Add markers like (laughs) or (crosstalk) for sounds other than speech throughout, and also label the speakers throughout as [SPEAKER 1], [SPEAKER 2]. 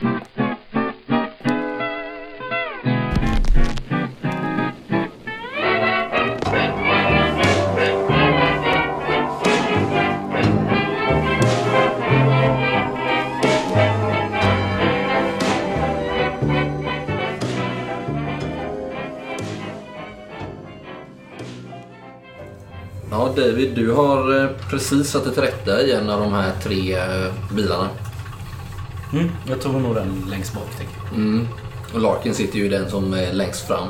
[SPEAKER 1] Ja, David, du har eh, precis satt till rätta i en av de här tre eh, bilarna.
[SPEAKER 2] Mm, jag tog nog den längst bak, tänker jag.
[SPEAKER 1] Mm. Och Larkin sitter ju i den som är längst fram.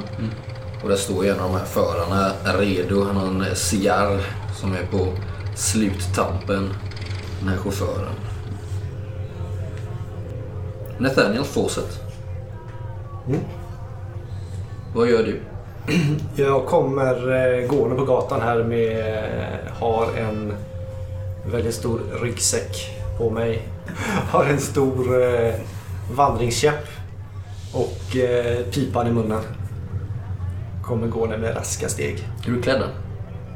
[SPEAKER 1] Och där står ju en av de här förarna redo. Han har en eh, cigarr som är på sluttampen. Den här chauffören. Nathaniel Fawcett. Vad gör du? (clears throat)
[SPEAKER 3] Jag kommer eh, gående på gatan här med... eh, Har en väldigt stor ryggsäck på mig. (laughs) Har en stor eh, vandringskäpp. Och eh, pipan i munnen. Kommer gående med raska steg.
[SPEAKER 1] Är du klädd?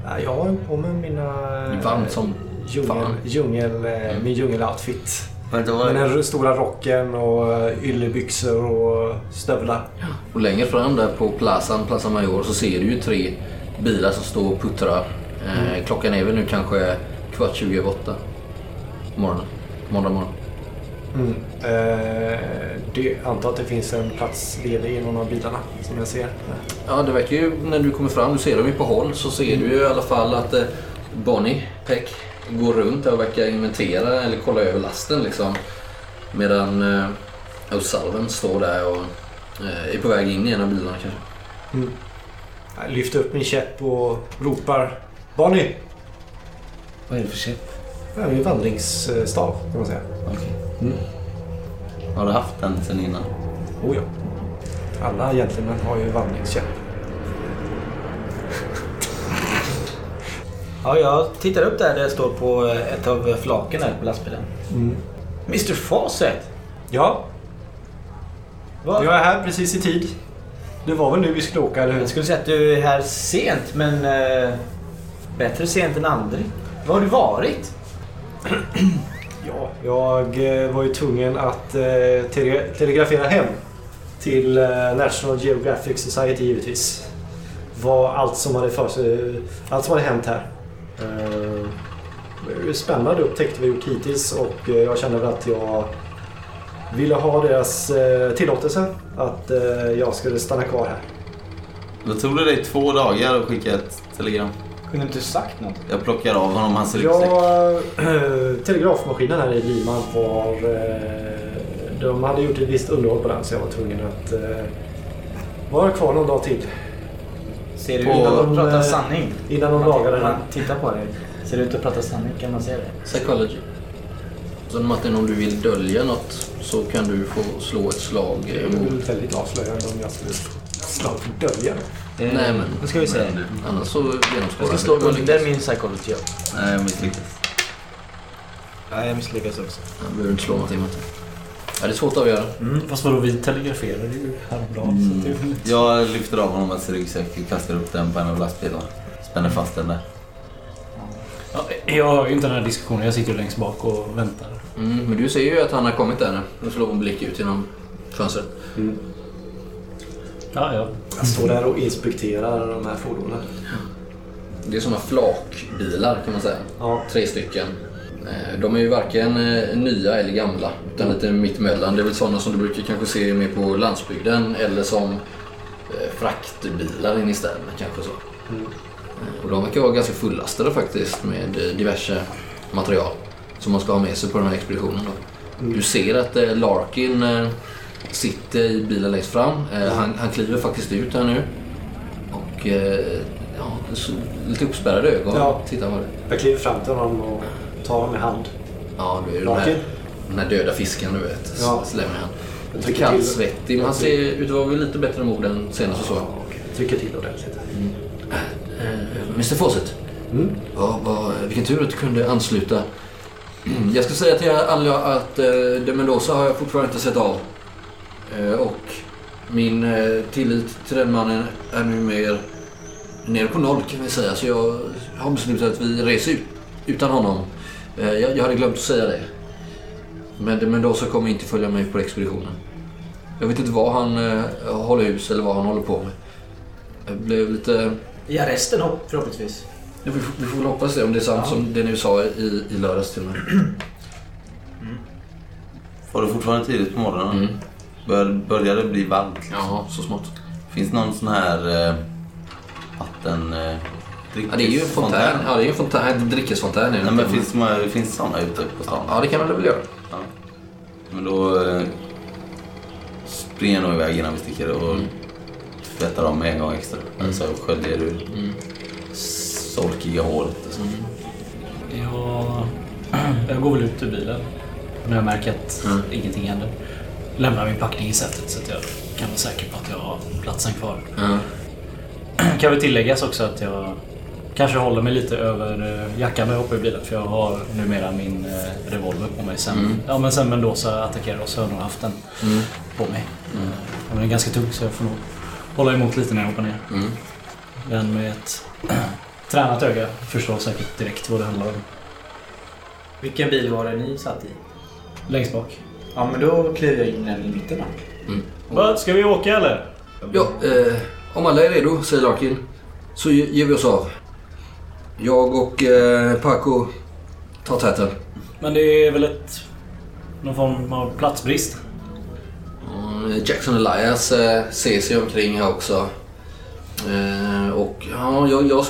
[SPEAKER 3] Ja, Jag har på mig mina...
[SPEAKER 1] Det är varmt som
[SPEAKER 3] djungel,
[SPEAKER 1] fan.
[SPEAKER 3] djungel, eh, Min djungeloutfit. Med den stora rocken och eh, yllebyxor och stövlar.
[SPEAKER 1] Och längre fram där på Plazan, Plaza Major, så ser du ju tre bilar som står och puttrar. Eh, klockan är väl nu kanske kvart 20 över åtta. på Morgonen. Måndag morgon.
[SPEAKER 3] Mm. Eh, det, antar att det finns en plats ledig i någon av bilarna som jag ser.
[SPEAKER 1] Ja, det verkar ju när du kommer fram, du ser dem ju på håll, så ser du ju i alla fall att eh, Bonnie Peck går runt och verkar inventera eller kolla över lasten liksom. Medan eh, O'Sullivan står där och eh, är på väg in i en av bilarna kanske.
[SPEAKER 3] Jag lyfter upp min käpp och ropar Bonnie!
[SPEAKER 2] Vad är det för käpp?
[SPEAKER 3] Är min vandringsstav kan man säga.
[SPEAKER 4] Okej. Har du haft den sen innan?
[SPEAKER 3] Oh ja. Alla gentlemän har ju vandringskäpp. (laughs)
[SPEAKER 2] Ja, jag tittar upp där det står på ett av flaken här på lastbilen. Mr Fawcett!
[SPEAKER 3] Ja,
[SPEAKER 2] Vad?
[SPEAKER 3] jag är här precis i tid. Det var väl nu vi skulle åka, eller hur?
[SPEAKER 2] Jag skulle säga att du är här sent, men eh, bättre sent än aldrig. Var har du varit?
[SPEAKER 3] Ja, jag eh, var ju tvungen att eh, tele- telegrafera hem till eh, National Geographic Society givetvis. Vad allt som hade, för sig, allt som hade hänt här. Det var spännande upptäckter vi gjort hittills och jag kände väl att jag ville ha deras tillåtelse att jag skulle stanna kvar här.
[SPEAKER 4] Då tog det dig två dagar att skicka ett telegram.
[SPEAKER 2] Kunde inte sagt något?
[SPEAKER 4] Jag plockar av honom hans ryggsäck.
[SPEAKER 3] Ja, (clears throat) telegrafmaskinen här i Lima var... eh, De hade gjort ett visst underhåll på den så jag var tvungen att eh, vara kvar någon dag till.
[SPEAKER 2] Ser du
[SPEAKER 4] På-
[SPEAKER 2] ut att prata
[SPEAKER 3] eh,
[SPEAKER 2] sanning?
[SPEAKER 3] Innan de lagade den.
[SPEAKER 2] Man tittar på dig. Ser du ut att prata sanning? Kan man säga det?
[SPEAKER 1] Psychology. Så Martin, om du vill dölja något så kan du få slå ett slag
[SPEAKER 3] Det väl väldigt avslöjande om jag skulle slå för dölja det.
[SPEAKER 1] Nej men,
[SPEAKER 2] Då ska vi se.
[SPEAKER 1] annars så
[SPEAKER 2] Jag
[SPEAKER 1] genomskådar
[SPEAKER 2] ska
[SPEAKER 1] du.
[SPEAKER 2] slå under min psychology.
[SPEAKER 4] Nej, jag misslyckades.
[SPEAKER 2] Ja, jag misslyckas också.
[SPEAKER 1] Jag behöver inte slå någonting Martin. Ja, det är svårt att avgöra.
[SPEAKER 5] Mm, fast vadå, vi telegraferade ju häromdagen.
[SPEAKER 4] Mm.
[SPEAKER 5] Så det är.
[SPEAKER 4] Jag lyfter av honom hans ryggsäck och kastar upp den på en av lastbilarna. Spänner fast den där.
[SPEAKER 5] Ja, jag har ju inte den här diskussionen. Jag sitter längst bak och väntar.
[SPEAKER 1] Mm, men du ser ju att han har kommit där nu. Du slår en blick ut genom fönstret.
[SPEAKER 5] Ja, ja.
[SPEAKER 3] Jag står där och inspekterar de här fordonen.
[SPEAKER 1] Det är såna flakbilar kan man säga.
[SPEAKER 3] Ja.
[SPEAKER 1] Tre stycken. Eh, De är ju varken eh, nya eller gamla, utan lite mittemellan. Det är väl sådana som du brukar kanske se mer på landsbygden eller som eh, fraktbilar in i städerna kanske så. Eh, Och de verkar vara ganska fullastade faktiskt med diverse material som man ska ha med sig på den här expeditionen. Då. Du ser att Larkin sitter i bilen längst fram. Eh, Han, han kliver faktiskt ut här nu. Och eh, ja, så, lite uppspärrade ögon.
[SPEAKER 3] Ja.
[SPEAKER 1] Tittar på det.
[SPEAKER 3] Jag kliver fram till honom och tar honom i hand.
[SPEAKER 1] Ja, du är ju den här, den här döda fisken du vet.
[SPEAKER 3] Ja.
[SPEAKER 1] Ja. Slänger han.
[SPEAKER 3] Jag
[SPEAKER 1] Lite
[SPEAKER 3] trycker till.
[SPEAKER 1] kallsvettig, men han ser ut att vara lite bättre mod än senast så.
[SPEAKER 3] Okej, Trycker till ordentligt.
[SPEAKER 1] Eh, Mr Fawcett.
[SPEAKER 3] Mm.
[SPEAKER 1] Ja, vad, vilken tur att du kunde ansluta. Mm, (clears throat) Jag ska säga till er alla att eh, de Mendoza har jag fortfarande inte sett av. Eh, och min eh, tillit till den mannen är nu mer nere på noll kan vi säga. Så jag har beslutat att vi reser ut utan honom. Eh, jag, jag hade glömt att säga det. Men, men då så kommer jag inte följa med på expeditionen. Jag vet inte vad han eh, håller hus eller vad han håller på med. Jag blev lite...
[SPEAKER 2] I arresten hopp- förhoppningsvis.
[SPEAKER 1] Ja, vi, får, vi får väl hoppas det om det är sant
[SPEAKER 2] Ja.
[SPEAKER 1] som det ni sa i, i lördags till mig.
[SPEAKER 4] Var det fortfarande tidigt på morgonen?
[SPEAKER 1] Mm.
[SPEAKER 4] Bör, börjar det bli varmt?
[SPEAKER 1] Ja, så smått.
[SPEAKER 4] Finns det någon sån här eh, vatten... Eh,
[SPEAKER 1] Ja, det är ju en fontän. Ja, det är ju en fontän. En drickesfontän
[SPEAKER 4] Nej, men finns, det- finns såna ute på stan?
[SPEAKER 1] Ja, det kan man väl göra.
[SPEAKER 4] Ja. Men då eh, springer jag nog iväg innan vi sticker och tvättar dem en gång extra. Alltså sköljer ur solkiga håret. Och så.
[SPEAKER 5] Jag, (clears throat) jag går väl ut ur bilen när jag märker att
[SPEAKER 1] Mm.
[SPEAKER 5] ingenting händer. Lämnar min packning i sätet så att jag kan vara säker på att jag har platsen kvar.
[SPEAKER 1] Ja. (clears throat)
[SPEAKER 5] Kan väl tilläggas också att jag kanske håller mig lite över eh, jackan när jag hoppar i bilen för jag har numera min eh, revolver på mig sen,
[SPEAKER 1] Mm.
[SPEAKER 5] ja, men sen Mendoza attackerade oss så har jag nog haft den
[SPEAKER 1] Mm.
[SPEAKER 5] på mig. Mm. Den är ganska tung så jag får nog hålla emot lite när jag hoppar ner.
[SPEAKER 1] Mm.
[SPEAKER 5] Den med ett (clears throat) tränat öga förstår säkert direkt vad det handlar om.
[SPEAKER 2] Vilken bil var det ni satt i?
[SPEAKER 5] Längst bak.
[SPEAKER 2] Ja, men då kliver jag in den i mitten då.
[SPEAKER 5] Vad, ska vi åka eller?
[SPEAKER 1] Ja, eh, om alla är redo, säger Larkin, så ge- ger vi oss av. Jag och eh, Paco tar täten.
[SPEAKER 5] Men det är väl ett... Någon form av platsbrist?
[SPEAKER 1] Mm, Jackson Elias eh, ser sig omkring här också. Eh, och ja, jag, jag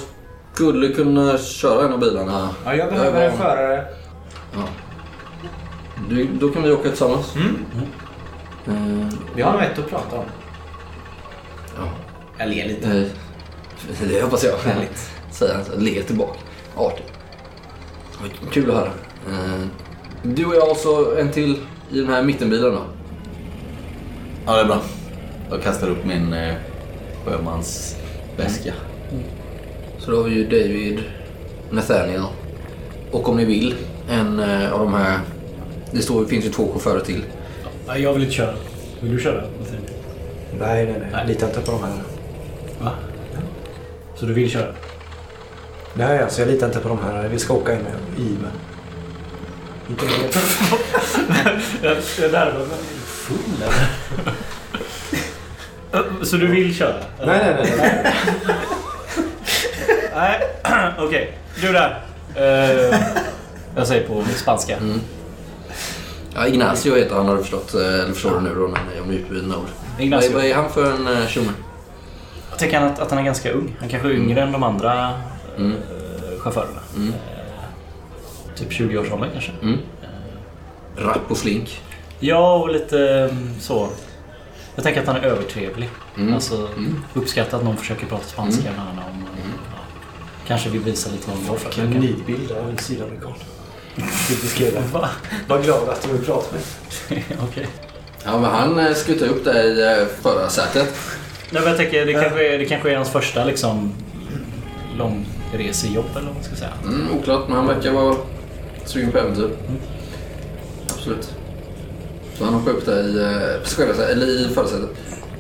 [SPEAKER 1] skulle kunna köra en av bilarna.
[SPEAKER 2] Ja, jag behöver en förare.
[SPEAKER 1] Ja. Du, då kan vi åka tillsammans.
[SPEAKER 2] Mm.
[SPEAKER 1] Eh,
[SPEAKER 2] Vi har nog ett att prata om.
[SPEAKER 1] ja.
[SPEAKER 2] Jag ler lite.
[SPEAKER 1] Eh, Det hoppas jag.
[SPEAKER 2] Härligt. (laughs)
[SPEAKER 1] Säger han så. Ler tillbaka. Artig. Vad Kul att höra. Eh, Du och jag och så en till i den här mittenbilen då.
[SPEAKER 4] Ja, det är bra. Jag kastar upp min eh, sjömansväska.
[SPEAKER 1] Så då har vi ju David, Nathaniel och om ni vill en eh, av de här. Det står, finns ju två chaufförer till.
[SPEAKER 5] Nej, jag vill inte köra. Vill du köra?
[SPEAKER 3] Nej, nej, nej. Litar inte på de här.
[SPEAKER 5] Va? Så du vill köra?
[SPEAKER 3] Nej, alltså jag litar inte på de här. Vi ska åka in med i med. Inte mer.
[SPEAKER 5] Jag, jag där var full eller? Så du vill köra?
[SPEAKER 3] nej, nej, nej, nej.
[SPEAKER 5] Nej, (clears throat) okej. Du där. Eh, jag säger på spanska.
[SPEAKER 1] Mm. Ja, Ignacio heter han har du förstått. eh, Eller förstår du nu då när jag är utbildna ord.
[SPEAKER 5] Ignacio.
[SPEAKER 1] vad är han för en uh, tjomme?
[SPEAKER 5] Jag tycker att, att han är ganska ung. Han kanske är yngre än de andra
[SPEAKER 1] Mm.
[SPEAKER 5] eh, chaufförerna.
[SPEAKER 1] Mm.
[SPEAKER 5] Eh, typ 20-årsåldern kanske.
[SPEAKER 1] Mm. Rapp och flink.
[SPEAKER 5] Ja, och lite mm, så. Jag tänker att han är övertrevlig.
[SPEAKER 1] Mm.
[SPEAKER 5] Alltså,
[SPEAKER 1] Mm.
[SPEAKER 5] uppskattar att någon försöker prata spanska
[SPEAKER 1] Mm.
[SPEAKER 5] med honom. Ja. Kanske vill visa lite vad han går för.
[SPEAKER 3] Vilken nidbild av en sydamerikan. Beskriver.
[SPEAKER 5] Va?
[SPEAKER 3] Var glad att du vill prata med (laughs)
[SPEAKER 5] Okej.
[SPEAKER 1] Ja, men han eh, skuttar upp där i eh, förarsätet.
[SPEAKER 5] Nej, men jag tänker, det, kanske är, det kanske är hans första liksom, långresejobb eller vad man ska säga.
[SPEAKER 1] Mm, oklart, men han verkar vara sugen på äventyr.
[SPEAKER 5] Mm.
[SPEAKER 1] Absolut. Så han hoppar upp där i, eh, passagerarsätet, eller i förarsätet.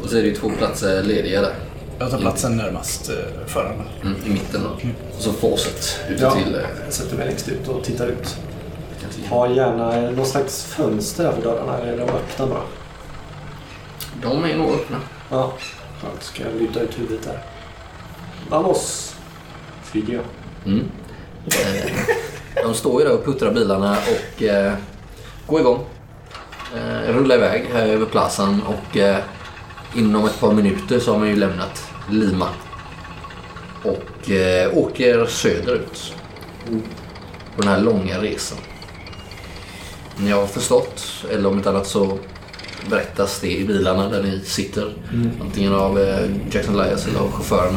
[SPEAKER 1] Och så är det ju två platser lediga där.
[SPEAKER 5] Jag tar platsen närmast föraren.
[SPEAKER 1] Mm, I mitten då. Och så fåset ute
[SPEAKER 3] Ja.
[SPEAKER 1] till...
[SPEAKER 3] Jag sätter mig längst ut och tittar ut. Ha gärna någon slags fönster där för dörrarna. Eller är de öppna bara?
[SPEAKER 1] De är nog öppna.
[SPEAKER 3] Ja. Skönt. Ska jag luta ut huvudet där. Vamos! Flyger jag.
[SPEAKER 1] Mm. Eh, De står ju där och puttrar bilarna och eh, går igång. Eh, rullar iväg här över plazan och eh, inom ett par minuter så har man ju lämnat Lima. Och eh, åker söderut. På den här långa resan. Ni har förstått, eller om inte annat så berättas det i bilarna där ni sitter. Antingen av eh, Jackson Elias eller av chauffören.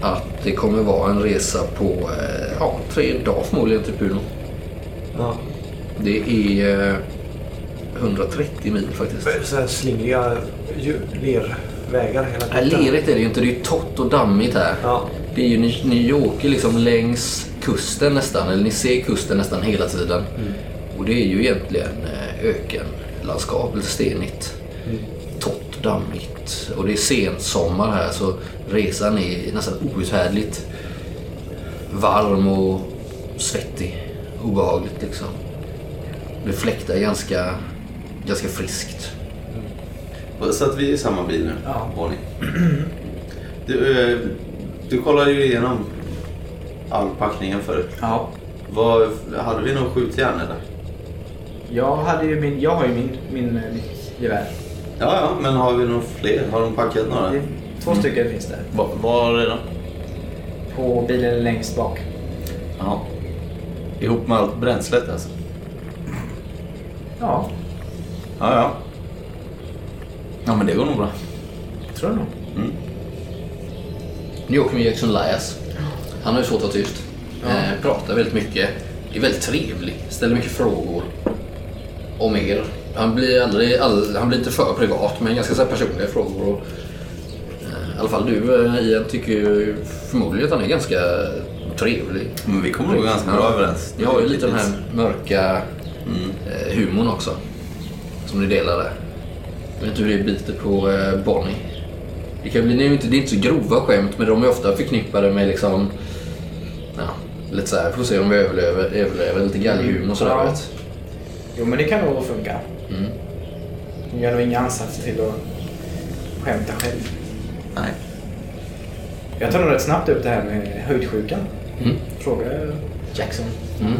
[SPEAKER 1] Att det kommer vara en resa på eh, ja, tre dagar förmodligen till Puno.
[SPEAKER 3] Ja.
[SPEAKER 1] Det är eh, 130 mil faktiskt.
[SPEAKER 3] Så här slingriga lervägar hela
[SPEAKER 1] Nej,
[SPEAKER 3] tiden.
[SPEAKER 1] lerigt är det ju inte. Det är ju torrt och dammigt här.
[SPEAKER 3] Ja.
[SPEAKER 1] Det är ju, ni, ni åker liksom längs kusten nästan, eller ni ser kusten nästan hela tiden. Och det är ju egentligen eh, ökenlandskap, lite stenigt. Torrt och dammigt. Och det är sensommar här så resan är nästan outhärdligt varm och svettig. Obehagligt liksom. Det fläktar ganska, ganska friskt.
[SPEAKER 4] Så att vi är i samma bil nu,
[SPEAKER 2] Ja.
[SPEAKER 4] Bonnie. Du, eh, du kollade ju igenom all packningen förut.
[SPEAKER 2] Ja.
[SPEAKER 4] Vad, hade vi något skjutjärn eller?
[SPEAKER 2] Jag, hade ju min, jag har ju min, min, eh, mitt gevär.
[SPEAKER 4] Ja, ja, men har vi några fler? Har de packat några?
[SPEAKER 2] Det två stycken finns där.
[SPEAKER 4] Var, var är de?
[SPEAKER 2] På bilen längst bak.
[SPEAKER 4] Ja. Ihop med allt bränslet alltså?
[SPEAKER 2] Ja,
[SPEAKER 4] Ja, ja. Ja, men det går nog bra.
[SPEAKER 2] tror jag nog.
[SPEAKER 4] Mm.
[SPEAKER 1] Nu åker med Jackson Elias. Han har ju svårt att vara tyst. Eh, pratar väldigt mycket. Är väldigt trevlig. Ställer mycket frågor. Om er. Han blir, aldrig, all, han blir inte för privat men ganska så här personliga frågor. Och, eh, I alla fall du eh, Ian tycker ju förmodligen att han är ganska trevlig.
[SPEAKER 4] Men vi kommer nog ganska bra överens.
[SPEAKER 1] Ni har ju lite den här mörka
[SPEAKER 4] Mm.
[SPEAKER 1] eh, humorn också. Som ni delar där. Jag vet inte hur det biter på eh, Bonnie. Det, kan bli, det, är inte, det är inte så grova skämt men de är ofta förknippade med liksom... Ja, lite såhär, får se om vi överlever, överlever lite galghumor och sådär
[SPEAKER 2] Ja.
[SPEAKER 1] vet.
[SPEAKER 2] Jo, men det kan nog funka.
[SPEAKER 1] Mm.
[SPEAKER 2] Jag gör nog inga ansatser till att skämta själv.
[SPEAKER 4] Nej.
[SPEAKER 2] Jag tar nog rätt snabbt upp det här med höjdsjukan.
[SPEAKER 1] Mm.
[SPEAKER 2] Fråga Jackson.
[SPEAKER 1] Mm.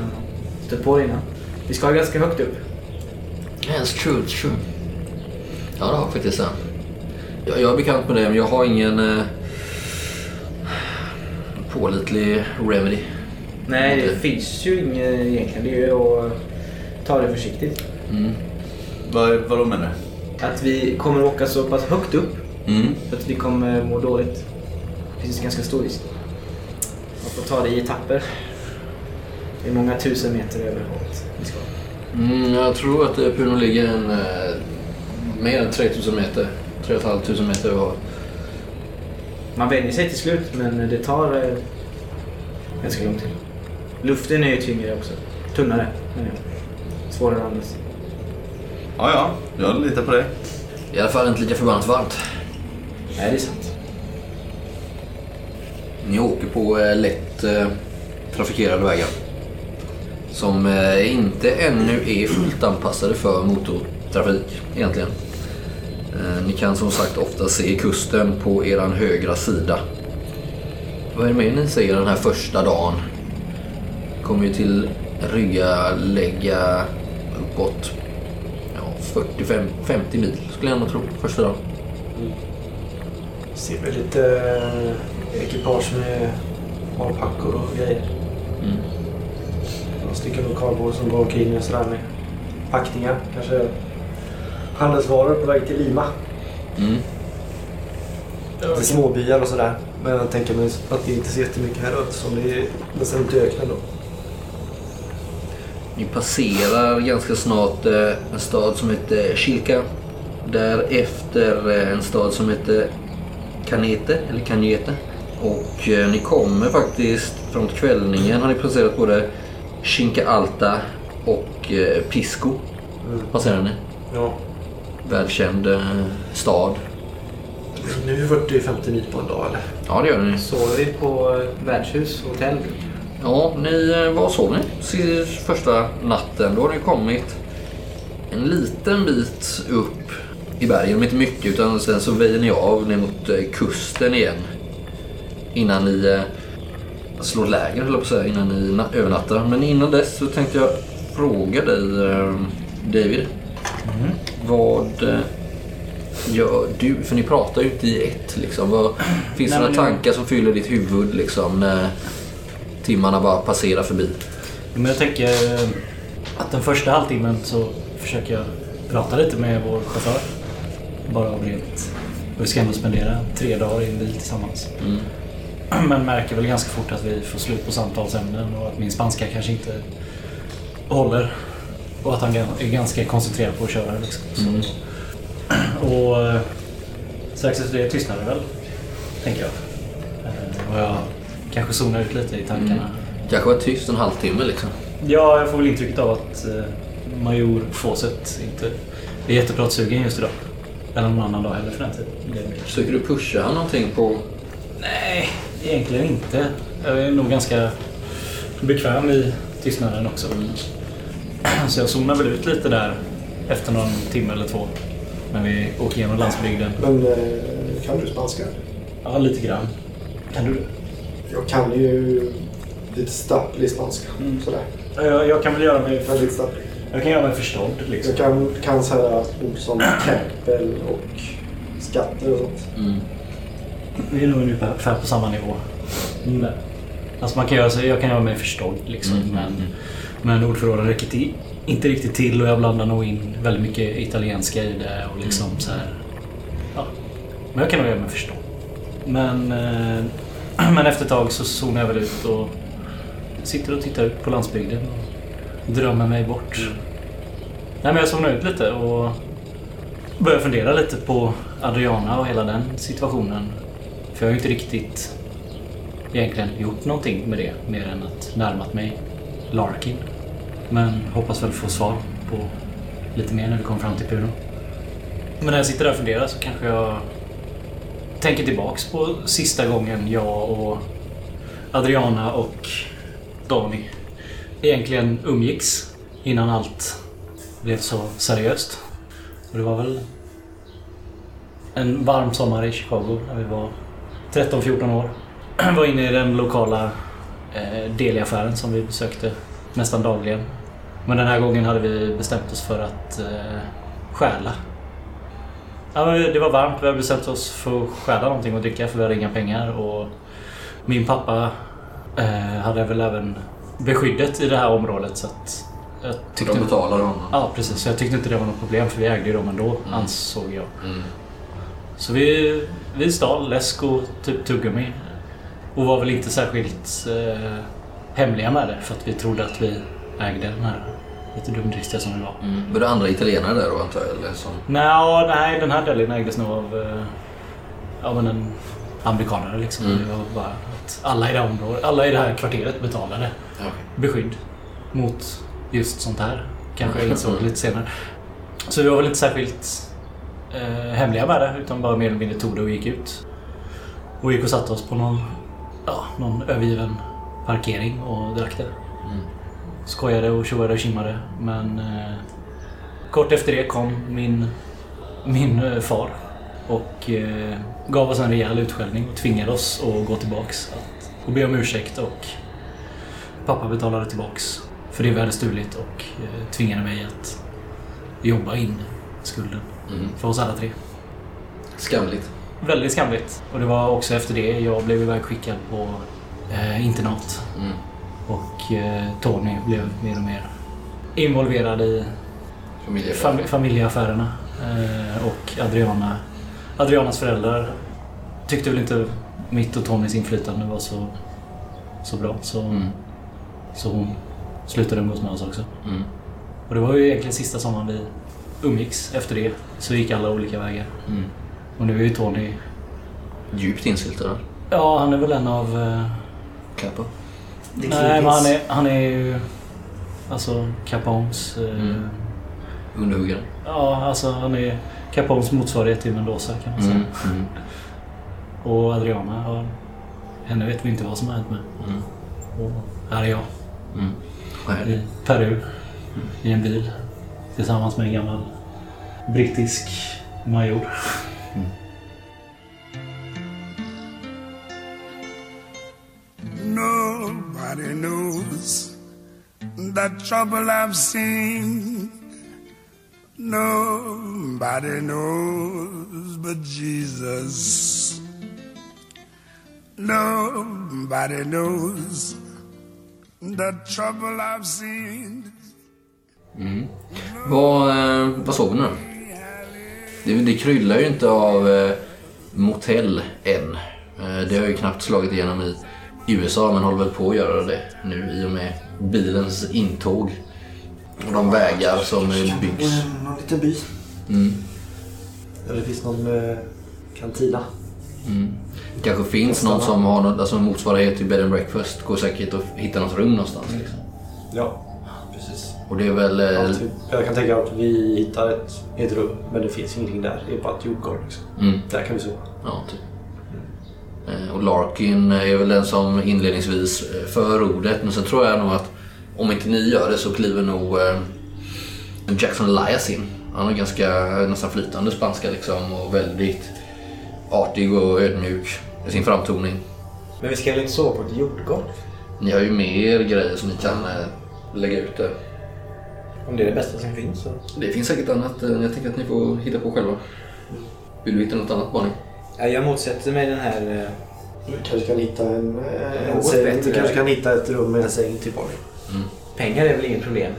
[SPEAKER 2] Stött på det innan. Vi ska ganska högt upp.
[SPEAKER 1] It's true, it's true. Ja, det har jag faktiskt det. Jag, jag är bekant med det men jag har ingen eh, pålitlig remedy.
[SPEAKER 2] Nej, det finns ju inget egentligen. Det är ju att ta det försiktigt.
[SPEAKER 1] Mm.
[SPEAKER 4] Vad, vad då menar
[SPEAKER 2] Att vi kommer åka så pass högt upp
[SPEAKER 4] du? Mm.
[SPEAKER 2] att vi kommer må dåligt. Det finns ganska stor risk. Man får ta det i etapper. Det är många tusen meter över havet vi ska.
[SPEAKER 1] Mm, jag tror att Puno ligger en, eh, mer än 3000 meter. 3 500 meter över havet.
[SPEAKER 2] Man vänjer sig till slut men det tar eh, ganska lång tid. Luften är ju tyngre också. Tunnare jag. Svårare att andas.
[SPEAKER 4] Ja, ja. Jag litar på dig.
[SPEAKER 1] I alla fall inte lika förbannat varmt.
[SPEAKER 2] Nej, det är sant.
[SPEAKER 1] Ni åker på eh, lätt eh, trafikerade vägar. Som eh, inte ännu är fullt anpassade för motortrafik egentligen. Ni kan som sagt ofta se kusten på eran högra sida. Vad är det mer ni ser den här första dagen? Kommer ju till rygga lägga uppåt ja, 45-50 mil skulle jag nog tro första dagen.
[SPEAKER 3] Ser väl lite eh, ekipage med alpackor och grejer.
[SPEAKER 1] Mm.
[SPEAKER 3] Några stycken lokalbor som går omkring och sådär med packningar. Kanske handelsvaror på väg till Lima.
[SPEAKER 1] Mm.
[SPEAKER 3] Lite småbyar och sådär. Men jag tänker mig att det inte ser jättemycket här ute som det är nästan ute i öknen då.
[SPEAKER 1] Ni passerar ganska snart eh, en stad som heter Chilca. Därefter eh, en stad som heter Canete, eller Canete. Och eh, ni kommer faktiskt framåt kvällningen har ni passerat både Chinca Alta och Pisco. Passerar ni.
[SPEAKER 3] Ja.
[SPEAKER 1] Välkänd stad.
[SPEAKER 3] Nu är 40-50 mil på en dag eller?
[SPEAKER 1] Ja, det gör ni.
[SPEAKER 2] Sover vi på värdshus, hotell?
[SPEAKER 1] Ja, ni, eh, vad sov ni första natten? Då har ni kommit en liten bit upp i bergen, men inte mycket. Utan sen så väjer ni av ner mot eh, kusten igen. Innan ni eh, slår läger, höll jag på att säga, innan ni na- övernattar. Men innan dess så tänkte jag fråga dig, David. Vad eh, gör du? För ni pratar ju inte i ett. Liksom. Vad, finns det några tankar som fyller ditt huvud liksom, när timmarna bara passerar förbi?
[SPEAKER 5] Men jag tänker eh, att den första halvtimmen så försöker jag prata lite med vår chaufför. Bara av rent... Vi ska ändå spendera tre dagar i en bil tillsammans.
[SPEAKER 1] Mm. (clears throat)
[SPEAKER 5] Men märker väl ganska fort att vi får slut på samtalsämnen och att min spanska kanske inte håller. Och att han är ganska koncentrerad på att köra. Liksom.
[SPEAKER 1] Mm. (clears throat)
[SPEAKER 5] och eh, strax efter det tystnar det väl, tänker jag. Eh, Och jag kanske zonar ut lite i tankarna.
[SPEAKER 1] Mm. Kanske var tyst en halvtimme liksom.
[SPEAKER 5] Ja, jag får väl intrycket av att eh, Major Fawcett inte är jättepratsugen just idag. Eller någon annan dag heller för den tiden.
[SPEAKER 1] Försöker du pusha han någonting på...
[SPEAKER 5] Nej, egentligen inte. Jag är nog ganska bekväm i tystnaden också. Så jag zonar väl ut lite där efter någon timme eller två. När vi åker igenom landsbygden.
[SPEAKER 3] Men eh, kan du spanska?
[SPEAKER 5] Ja, lite grann. Kan du det?
[SPEAKER 3] Jag kan ju lite stapplig spanska.
[SPEAKER 5] Mm.
[SPEAKER 3] Sådär.
[SPEAKER 5] Jag, jag kan väl göra mig,
[SPEAKER 3] Väldigt stapplig.
[SPEAKER 5] jag kan göra mig förstådd liksom.
[SPEAKER 3] Jag kan, kan säga ord som tempel och skatter och sånt.
[SPEAKER 1] Mm.
[SPEAKER 5] Vi är nog ungefär på samma nivå. Men, alltså man kan göra sig, jag kan göra mig förstådd liksom.
[SPEAKER 1] Mm.
[SPEAKER 5] Men, men ordförråden räcker till, inte riktigt till och jag blandar nog in väldigt mycket italienska i det och liksom så här. Ja. Men jag kan nog göra mig förstådd. Men, eh, (clears throat) men efter ett tag så zonar jag väl ut och sitter och tittar ut på landsbygden och drömmer mig bort. Nej men jag zonar ut lite och börjar fundera lite på Adriana och hela den situationen. För jag har ju inte riktigt egentligen gjort någonting med det mer än att närmat mig Larkin. Men hoppas väl få svar på lite mer när vi kommer fram till Puno. Men när jag sitter där och funderar så kanske jag tänker tillbaks på sista gången jag och Adriana och Dani egentligen umgicks innan allt blev så seriöst. Och det var väl en varm sommar i Chicago när vi var 13-14 år. (clears throat) var inne i den lokala eh, deliaffären som vi besökte nästan dagligen. Men den här gången hade vi bestämt oss för att eh, stjäla. Ja, det var varmt. Vi hade bestämt oss för att stjäla någonting att dricka för vi hade inga pengar. Och min pappa eh, hade väl även beskyddet i det här området så att jag tyckte...
[SPEAKER 1] De betalar honom.
[SPEAKER 5] Ja, precis. Så jag tyckte inte det var något problem för vi ägde ju dem ändå, ansåg jag.
[SPEAKER 1] Mm.
[SPEAKER 5] Så vi, vi stal läsk och typ tuggummi. Och var väl inte särskilt eh, hemliga med det för att vi trodde att vi ägde den här lite dumdristiga som vi var.
[SPEAKER 1] Mm. Var det andra italienare där då antar jag? Eller som...
[SPEAKER 5] Nå, nej, den här delen ägdes nog av eh, ja, men en amerikanare liksom.
[SPEAKER 1] Mm.
[SPEAKER 5] Det var bara att alla i det området, alla i det här kvarteret betalade
[SPEAKER 1] okej.
[SPEAKER 5] beskydd mot just sånt här. Kanske jag insåg lite senare. Så vi var väl inte särskilt eh, hemliga med det utan bara mer eller mindre tog det och gick ut. Och gick och satte oss på någon, ja, någon övergiven parkering och drack det.
[SPEAKER 1] Mm.
[SPEAKER 5] Skojade och tjoade och kimmade men eh, kort efter det kom min, min eh, far och eh, gav oss en rejäl utskällning och tvingade oss att gå tillbaks att, och be om ursäkt och pappa betalade tillbaks för det vi hade stulit och eh, tvingade mig att jobba in skulden
[SPEAKER 1] Mm.
[SPEAKER 5] för oss alla tre.
[SPEAKER 1] Skamligt.
[SPEAKER 5] Väldigt skamligt. Och det var också efter det jag blev ivägskickad på eh, internat.
[SPEAKER 1] Mm.
[SPEAKER 5] Och eh, Tony blev mer och mer involverad i familjeaffärerna. Eh, och Adriana, Adrianas föräldrar tyckte väl inte mitt och Tonys inflytande var så, så bra. Så,
[SPEAKER 1] Mm.
[SPEAKER 5] så hon slutade umgås med oss också.
[SPEAKER 1] Mm.
[SPEAKER 5] Och det var ju egentligen sista sommaren vi umgicks. Efter det så gick alla olika vägar.
[SPEAKER 1] Mm.
[SPEAKER 5] Och nu är ju Tony...
[SPEAKER 1] Djupt insyltad.
[SPEAKER 5] Ja, han är väl en av... Eh,
[SPEAKER 1] Kappa.
[SPEAKER 5] Nej, men han är, han är ju... Alltså Capones... Eh,
[SPEAKER 1] Mm. Underhuggare.
[SPEAKER 5] Ja, alltså han är Capones motsvarighet till Mendoza kan man säga.
[SPEAKER 1] Mm. Mm.
[SPEAKER 5] Och Adriana har... Henne vet vi inte vad som har hänt med.
[SPEAKER 1] Mm.
[SPEAKER 5] Och här är jag
[SPEAKER 1] Mm. Är
[SPEAKER 5] i? Peru i en bil tillsammans med en gammal brittisk major.
[SPEAKER 6] Nobody knows the trouble I've seen. Nobody knows but Jesus. Nobody knows the trouble I've seen. Mm.
[SPEAKER 1] Vad, eh, vad såg ni då? Det, det kryllar ju inte av eh, motell än. Eh, det har ju knappt slagit igenom i USA men håller väl på att göra det nu i och med bilens intåg. Och de vägar som byggs.
[SPEAKER 3] Någon liten by.
[SPEAKER 1] Mm.
[SPEAKER 3] Där det finns någon eh, kantina.
[SPEAKER 1] Det kanske finns någon som har något, alltså motsvarighet till bed and breakfast. Går säkert att hitta något rum någonstans. Liksom.
[SPEAKER 3] Ja, precis.
[SPEAKER 1] Och det är väl... Eh,
[SPEAKER 3] Ja, typ. Jag kan tänka att vi hittar ett, ett rum, men det finns ingenting där. Det är bara ett jordgolv. Liksom.
[SPEAKER 1] mm,
[SPEAKER 3] Där kan vi sova.
[SPEAKER 1] ja, typ. Eh, Och Larkin är väl den som inledningsvis eh, för ordet. Men sen tror jag nog att om inte ni gör det så kliver nog eh, Jackson Elias in. Han har ganska nästan flytande spanska liksom och väldigt artig och ödmjuk i sin framtoning.
[SPEAKER 2] Men vi ska väl inte sova på ett jordgolv?
[SPEAKER 1] Ni har ju mer grejer som ni kan lägga ut där.
[SPEAKER 2] Om det är det bästa som finns så...
[SPEAKER 1] Det finns säkert annat. Jag tänker att ni får hitta på själva. Vill du hitta något annat Bonnie?
[SPEAKER 2] Ja, jag motsätter mig den här... eh,
[SPEAKER 3] Du kanske kan hitta en, eh, en säng.
[SPEAKER 2] bättre.
[SPEAKER 3] Du kanske kan hitta ett rum med en säng till Bonnie.
[SPEAKER 2] Pengar är väl inget problem?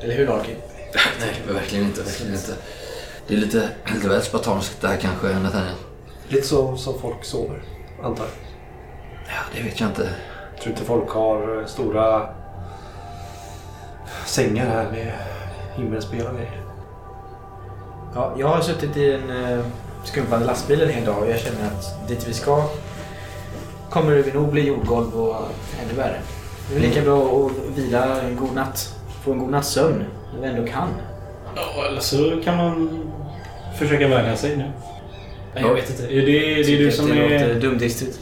[SPEAKER 2] Eller hur Larkin? (laughs)
[SPEAKER 1] Nej, verkligen inte. Verkligen inte. Det är lite, lite väl spartanskt det här kanske, Nathaniel.
[SPEAKER 3] Lite så som folk sover, antar jag.
[SPEAKER 1] Ja, det vet jag inte.
[SPEAKER 3] Tror inte folk har eh, stora sängar här med himmelspelare i.
[SPEAKER 2] Ja, jag har suttit i en uh, skumpande lastbil en hel dag och jag känner att dit vi ska kommer det nog bli jordgolv och ännu värre. Det är lika bra att vila en god natt. Få en god natts sömn när vi ändå kan.
[SPEAKER 5] Ja, eller så kan man försöka vänja sig nu. Nej, jag vet inte. Det, det, det är du som
[SPEAKER 2] det låter
[SPEAKER 5] är...
[SPEAKER 2] dumdristigt.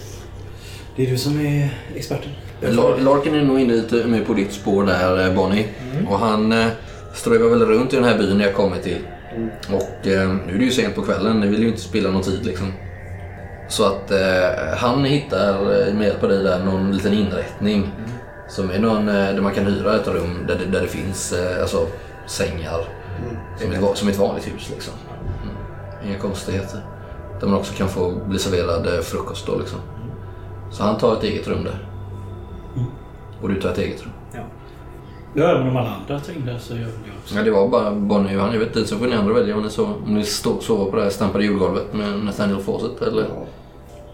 [SPEAKER 5] Det är du som är experten.
[SPEAKER 1] Lar- Larkin är nog inne lite mer på ditt spår där eh, Bonnie. Och han eh, strövar väl runt i den här byn jag kommer till. Och eh, nu är det ju sent på kvällen, ni vill ju inte spilla någon tid liksom. Så att eh, han hittar eh, med hjälp av dig där någon liten inrättning. Som är någon eh, där man kan hyra ett rum där det, där det finns eh, alltså, sängar. Som, ett, som ett vanligt hus liksom. Mm. Inga konstigheter. Där man också kan få bli serverad eh, frukost då liksom. Så han tar ett eget rum där. Och du tar ett eget rum.
[SPEAKER 5] Ja, men om alla andra det så gör väl jag också.
[SPEAKER 1] Ja, det var bara Bonnie och Johan. Jag vet inte, så får ni andra välja om ni, så, om ni stå, sover på det här stampade jordgolvet med Nathaniel Fawcett eller...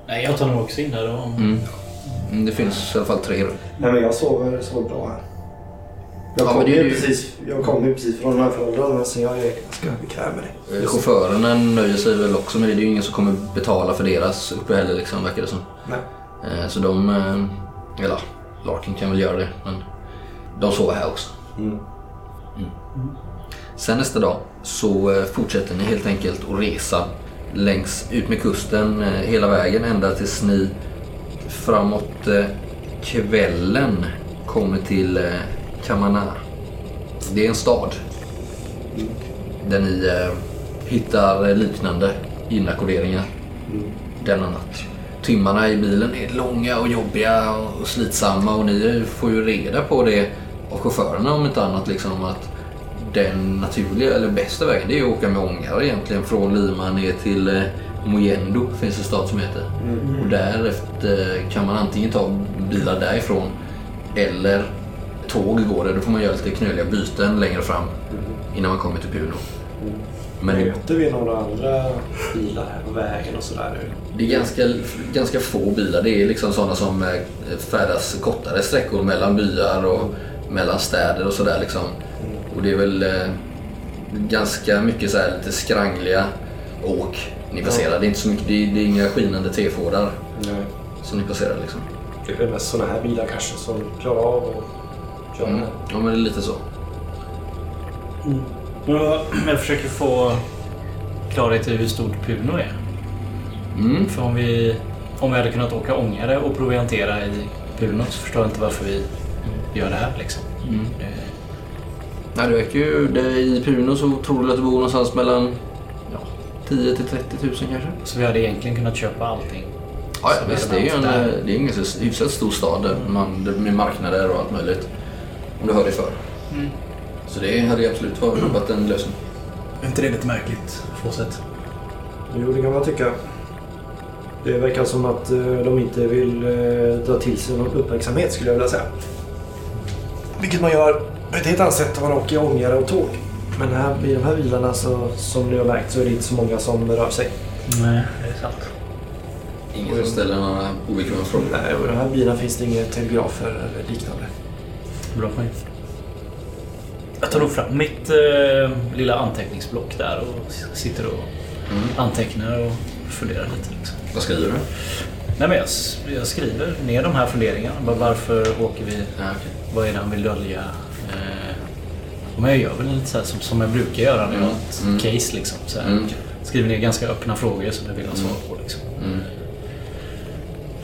[SPEAKER 5] Nej, jag tar nog också in där då.
[SPEAKER 1] Mm. Mm, Det finns i alla fall tre rum.
[SPEAKER 3] Nej men jag sover, sover bra här. Jag
[SPEAKER 1] Ja,
[SPEAKER 3] kom ju
[SPEAKER 1] ju-
[SPEAKER 3] precis, jag kom ju precis från de här förhållandena så jag är ganska bekväm med det.
[SPEAKER 1] Eh, Chaufförerna nöjer sig väl också med det. Det är ju ingen som kommer betala för deras uppehälle liksom, verkar det som.
[SPEAKER 3] Nej.
[SPEAKER 1] Eh, Så de... eh, Eller Larkin kan väl göra det, men de sover här också.
[SPEAKER 3] Mm.
[SPEAKER 1] Sen nästa dag så eh, fortsätter ni helt enkelt att resa längs ut med kusten eh, hela vägen ända tills ni framåt eh, kvällen kommer till Kamana. Det är en stad där ni hittar liknande inackorderingar denna natt. Timmarna i bilen är långa och jobbiga och slitsamma och ni får ju reda på det av chaufförerna om inte annat liksom att den naturliga eller bästa vägen det är att åka med ångare egentligen från Lima ner till eh, Mojendo finns en stad som heter. Och därefter kan man antingen ta bilar därifrån eller tåg går det. Då får man göra lite knöliga byten längre fram innan man kommer till Puno. Men det,
[SPEAKER 3] Möter vi några andra bilar här på vägen och sådär nu?
[SPEAKER 1] det är ganska, ganska få bilar. Det är liksom sådana som eh, färdas kortare sträckor mellan byar och mellan städer och sådär liksom. Och det är väl eh, ganska mycket så här lite skrangliga åk ni passerar. Det är inte så mycket, det är, det är inga skinande T-Fordar som ni passerar liksom.
[SPEAKER 3] Det är mest sådana här bilar kanske som klarar av att köra
[SPEAKER 1] Mm. Ja men det är lite så.
[SPEAKER 5] Men jag- jag försöker få klarhet i hur stort Puno är.
[SPEAKER 1] Mm.
[SPEAKER 5] För om vi, om vi hade kunnat åka ångare och proviantera i Puno så förstår jag inte varför vi gör det här liksom.
[SPEAKER 1] Mm.
[SPEAKER 5] Det,
[SPEAKER 1] Nej, det verkar ju, det, I Puno så tror du att det bor någonstans mellan ja, 10 till 30 000 kanske.
[SPEAKER 5] så vi hade egentligen kunnat köpa allting.
[SPEAKER 1] Ja, ja visst, det är ju en,
[SPEAKER 5] där.
[SPEAKER 1] eh, det är en ganska hyfsat stor stad där man, där med marknader och allt möjligt. Om du hör dig för.
[SPEAKER 5] Mm.
[SPEAKER 1] Så det hade ju absolut varit en lösning.
[SPEAKER 5] Är inte det lite märkligt? Sätt.
[SPEAKER 3] Jo, det kan man tycka. Det verkar som att eh, de inte vill eh, dra till sig någon uppmärksamhet skulle jag vilja säga. Vilket man gör på ett helt annat sätt om man åker ångare och tåg. Men här, i de här bilarna så, som ni har märkt så är det inte så många som rör sig.
[SPEAKER 5] Nej, det är sant.
[SPEAKER 1] Ingen som ställer några obekväma frågor.
[SPEAKER 3] Nej, och i de här bilarna finns det inga telegrafer eller liknande.
[SPEAKER 5] Bra poäng. Jag tar nog fram mitt eh, lilla anteckningsblock där och sitter och
[SPEAKER 1] Mm.
[SPEAKER 5] antecknar och funderar lite. Liksom.
[SPEAKER 1] Vad skriver du?
[SPEAKER 5] Nej, men jag, jag skriver ner de här funderingarna. Bara Varför åker vi?
[SPEAKER 1] Ja, okej.
[SPEAKER 5] Vad är det han vill dölja? Eh, men jag gör väl lite så här som, som jag brukar göra när jag har ett
[SPEAKER 1] Mm.
[SPEAKER 5] case. Liksom, så här.
[SPEAKER 1] Mm.
[SPEAKER 5] Skriver ner ganska öppna frågor som jag vill ha svar på. Liksom.
[SPEAKER 1] Mm.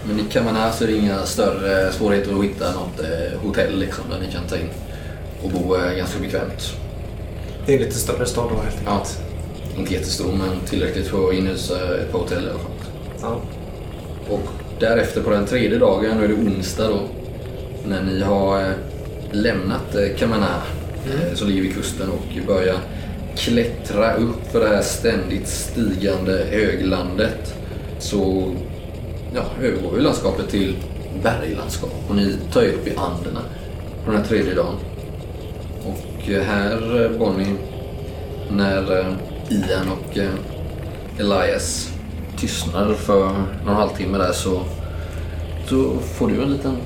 [SPEAKER 1] Men i Kamana så är det inga större svårigheter att hitta något eh, hotell liksom, där ni kan ta in och bo eh, ganska bekvämt.
[SPEAKER 2] Det är lite större stad då helt
[SPEAKER 1] Ja.
[SPEAKER 2] enkelt.
[SPEAKER 1] Inte jättestor men tillräckligt för att inhysa ett par hotell i alla fall.
[SPEAKER 2] Ja.
[SPEAKER 1] Och därefter på den tredje dagen, då är det onsdag då, när ni har eh, lämnat eh, Kamana, eh, som ligger vid kusten och börjar klättra upp för det här ständigt stigande höglandet så ja, övergår ju landskapet till berglandskap och ni tar er upp i Anderna på den här tredje dagen. Och här, Bonnie, när Ian och Elias tystnar för någon halvtimme där så, så får du en liten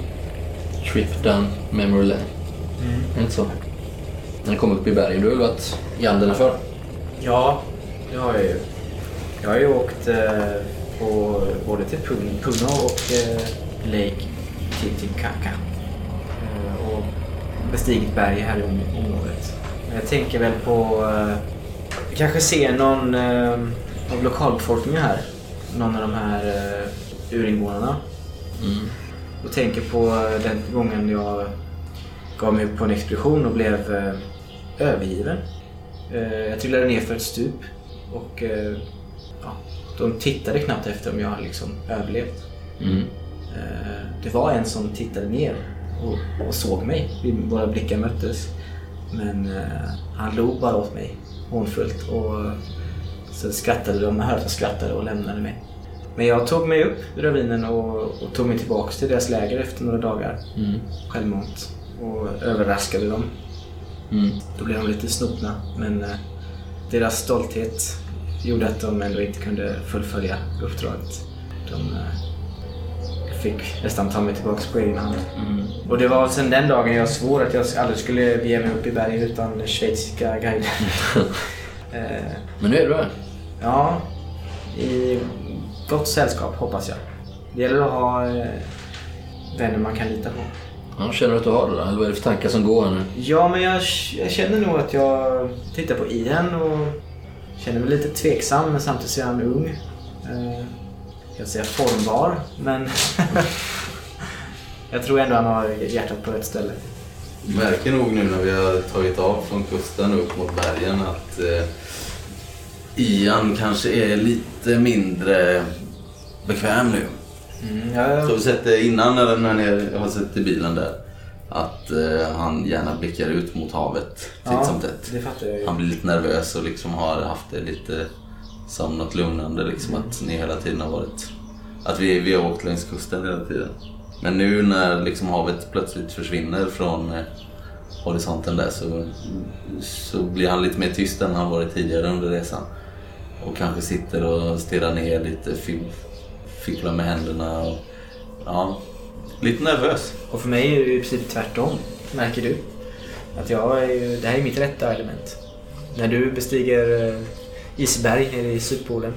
[SPEAKER 1] trip down memory lane. Är det inte så? När ni kommer upp i bergen. Du har väl varit i Anderna förr?
[SPEAKER 2] Ja, det har jag ju. Jag har ju åkt eh, på, både till Pun- Puno och eh, Lake Titicaca. Eh, och bestigit berg här i om- området. Jag tänker väl på... Eh, kanske ser någon eh, av lokalbefolkningen här. Någon av de här eh, urinvånarna.
[SPEAKER 1] Mm.
[SPEAKER 2] Och tänker på den gången jag gav mig på en expedition och blev eh, övergiven. Eh, jag trillade ner för ett stup och eh, ja, de tittade knappt efter om jag hade liksom överlevt.
[SPEAKER 1] Mm.
[SPEAKER 2] Eh, det var en som tittade ner och, och såg mig. Våra blickar möttes. Men eh, han log bara åt mig hånfullt och eh, så skrattade de. Jag hörde att de skrattade och lämnade mig. Men jag tog mig upp ur ravinen och, och tog mig tillbaks till deras läger efter några dagar
[SPEAKER 1] Mm.
[SPEAKER 2] självmant och överraskade dem.
[SPEAKER 1] Mm.
[SPEAKER 2] Då blev de lite snopna men eh, deras stolthet gjorde att de ändå inte kunde fullfölja uppdraget. De eh, fick nästan ta mig tillbaka på egen hand.
[SPEAKER 1] Mm.
[SPEAKER 2] Och det var sedan den dagen jag svor att jag aldrig skulle bege mig upp i bergen utan schweiziska guider. (laughs) eh,
[SPEAKER 1] Men nu är du här.
[SPEAKER 2] ja, i gott sällskap hoppas jag. Det gäller att ha eh, vänner man kan lita på.
[SPEAKER 1] Ja, känner du att du har det då? Eller vad är det för tankar som går här nu?
[SPEAKER 2] Ja, men jag, jag känner nog att jag tittar på Ian och känner mig lite tveksam men samtidigt så är han ung. Eh, jag säga formbar, men (laughs) jag tror ändå han har hjärtat på rätt ställe.
[SPEAKER 4] Märker nog nu när vi har tagit av från kusten upp mot bergen att eh, Ian kanske är lite mindre bekväm nu.
[SPEAKER 2] Mm,
[SPEAKER 4] Så
[SPEAKER 2] jag,
[SPEAKER 4] har vi sett innan eller när ni har sett i bilen där. Att eh, han gärna blickar ut mot havet titt
[SPEAKER 2] Ja.
[SPEAKER 4] som tätt.
[SPEAKER 2] det fattar jag ju.
[SPEAKER 4] Han blir lite nervös och liksom har haft det lite som något lugnande liksom att ni hela tiden har varit... Att vi, vi har åkt längs kusten hela tiden. Men nu när liksom havet plötsligt försvinner från eh, horisonten där så, så blir han lite mer tyst än han varit tidigare under resan. Och kanske sitter och stirrar ner lite, fipplar med händerna och ja, lite nervös.
[SPEAKER 2] Och för mig är det ju i princip tvärtom, märker du. Att jag är ju, det här är mitt rätta element. När du bestiger eh, isberg nere i Sydpolen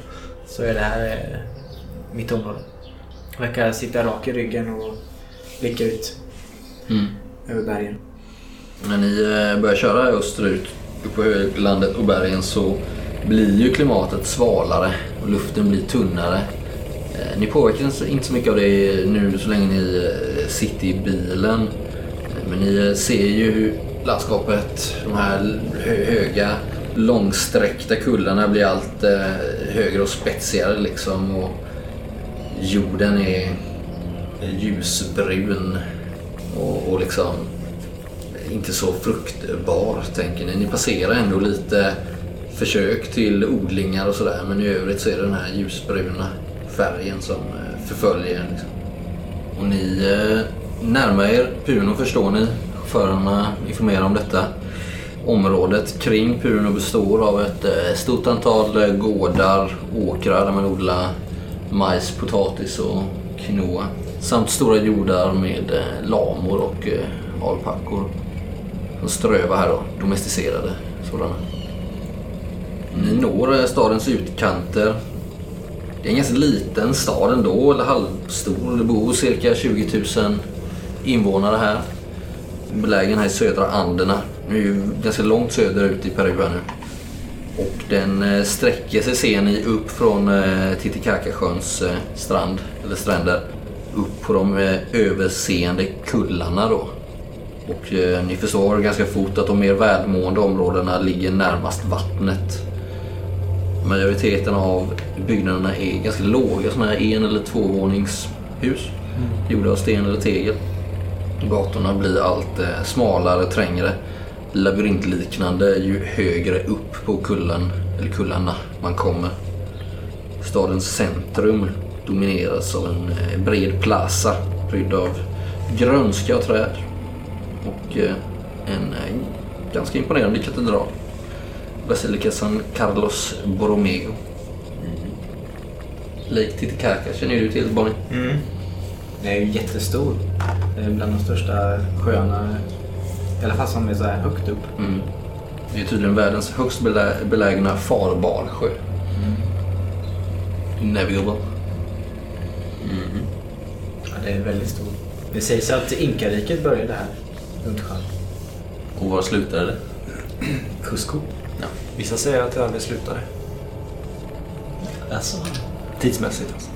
[SPEAKER 2] så är det här eh, mitt område. Jag verkar sitta rak i ryggen och blicka ut
[SPEAKER 1] Mm.
[SPEAKER 2] över bergen.
[SPEAKER 1] När ni eh, börjar köra österut, upp på höglandet och bergen så blir ju klimatet svalare och luften blir tunnare. Eh, ni påverkas inte så mycket av det nu så länge ni eh, sitter i bilen. Eh, men ni ser ju hur landskapet, de här höga långsträckta kullarna blir allt högre och spetsigare liksom. Och jorden är ljusbrun och, och liksom inte så fruktbar tänker ni. Ni passerar ändå lite försök till odlingar och sådär men i övrigt så är det den här ljusbruna färgen som eh, förföljer er. Liksom. Och ni eh, närmar er Puno förstår ni. Chaufförerna eh, informerar om detta. Området kring Puno består av ett eh, stort antal eh, gårdar, åkrar där man odlar majs, potatis och quinoa. Samt stora jordar med eh, lamor och eh, alpackor. Som strövar här då, domesticerade sådana. Ni når stadens utkanter. Det är en ganska liten stad ändå, eller halvstor. Det bor cirka 20 000 invånare här. Belägen här i södra Anderna. Nu är ju ganska långt söderut i Peru här nu. Och den eh, sträcker sig ser ni upp från eh, Titicacasjöns eh, strand, eller stränder. Upp på de överseende kullarna då. Och ni förstår ganska fort att de mer välmående områdena ligger närmast vattnet. Majoriteten av byggnaderna är ganska låga, sådana här en eller tvåvåningshus. Gjorda av sten eller tegel. Gatorna blir allt eh, smalare, trängre, labyrintliknande ju högre upp på kullen, eller kullarna man kommer. Stadens centrum domineras av en eh, bred plaza prydd av grönska och träd. Och eh, en ganska imponerande katedral. Basilica San Carlos Borromeo. Lake Titicaca känner du till Bonnie?
[SPEAKER 2] Mm. Den är ju jättestor. Det är bland de största sjöarna. I alla fall som är så här högt upp.
[SPEAKER 1] Mm. Det är tydligen världens högst belä- belägna farbar sjö. Navigable.
[SPEAKER 2] Ja, det är väldigt stor. Det sägs att Inkariket började här. Runt sjön.
[SPEAKER 4] Och var slutade det?
[SPEAKER 2] Cusco.
[SPEAKER 3] Vissa säger att det aldrig slutade.
[SPEAKER 5] Alltså,
[SPEAKER 3] Tidsmässigt alltså.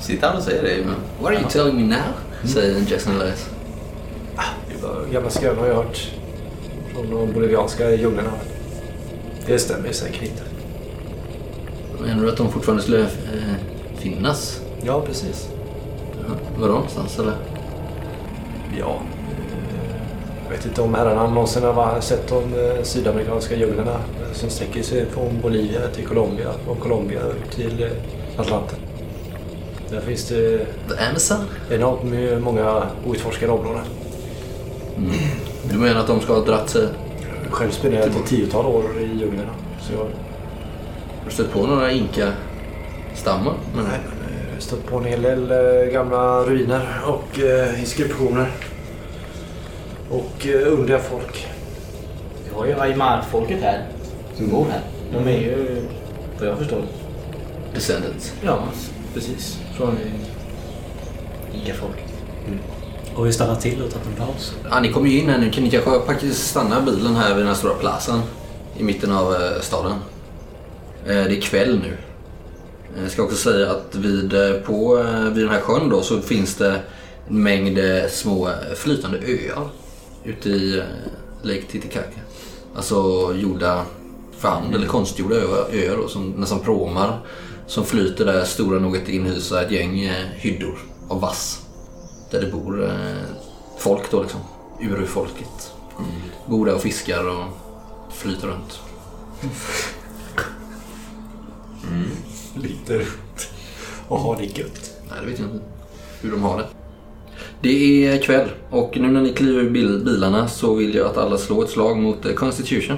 [SPEAKER 4] Sitter han och säger det? Men...
[SPEAKER 1] What are you telling me now? Säger Jackson Elias.
[SPEAKER 3] Det var gamla skrönor har jag hört. Från de bolivianska djunglerna. Det stämmer ju säkert inte.
[SPEAKER 1] Menar du att de fortfarande skulle eh, finnas?
[SPEAKER 3] Ja, precis.
[SPEAKER 1] Ja. Var då någonstans eller?
[SPEAKER 3] Ja. Eh, vet inte om herrarna någonsin har sett de eh, sydamerikanska djunglerna eh, som sträcker sig från Bolivia till Colombia, från Colombia till eh, Atlanten. Där finns det
[SPEAKER 1] The Amazon?
[SPEAKER 3] enormt många outforskade områden.
[SPEAKER 1] Du menar att de ska ha dratt sig?
[SPEAKER 3] Själv spenderade jag ett tiotal år i djunglerna. Så jag
[SPEAKER 1] Har du stött på några inka-stammar?
[SPEAKER 3] Nej, men jag har stött på en hel del eh, gamla ruiner och eh, inskriptioner. Och eh, underliga folk.
[SPEAKER 2] Vi har ju Aymar-folket här. Som bor här. De är ju, vad jag förstår.
[SPEAKER 1] Descendants.
[SPEAKER 2] Ja, precis. Från Inka-folket.
[SPEAKER 5] och vi stannar till och tagit en paus.
[SPEAKER 1] Ja, ni kommer ju in här nu. Kan ni kanske faktiskt stanna bilen här vid den här stora platsen i mitten av eh, staden? Eh, det är kväll nu. Eh, Jag ska också säga att vid, eh, på, eh, vid den här sjön då så finns det en mängd eh, små eh, flytande öar ute i eh, Lake Titicaca. Alltså gjorda för hand eller konstgjorda öar, då, som nästan pråmar som flyter där stora nog att inhysa ett gäng eh, hyddor av vass. Där det bor eh, folk då liksom. Urfolket. Bor där och fiskar och flyter runt.
[SPEAKER 3] Lite runt. Och har det gött.
[SPEAKER 1] Nej, det vet jag inte hur de har det. Det är kväll och nu när ni kliver ur bil- bilarna så vill jag att alla slår ett slag mot eh, Constitution.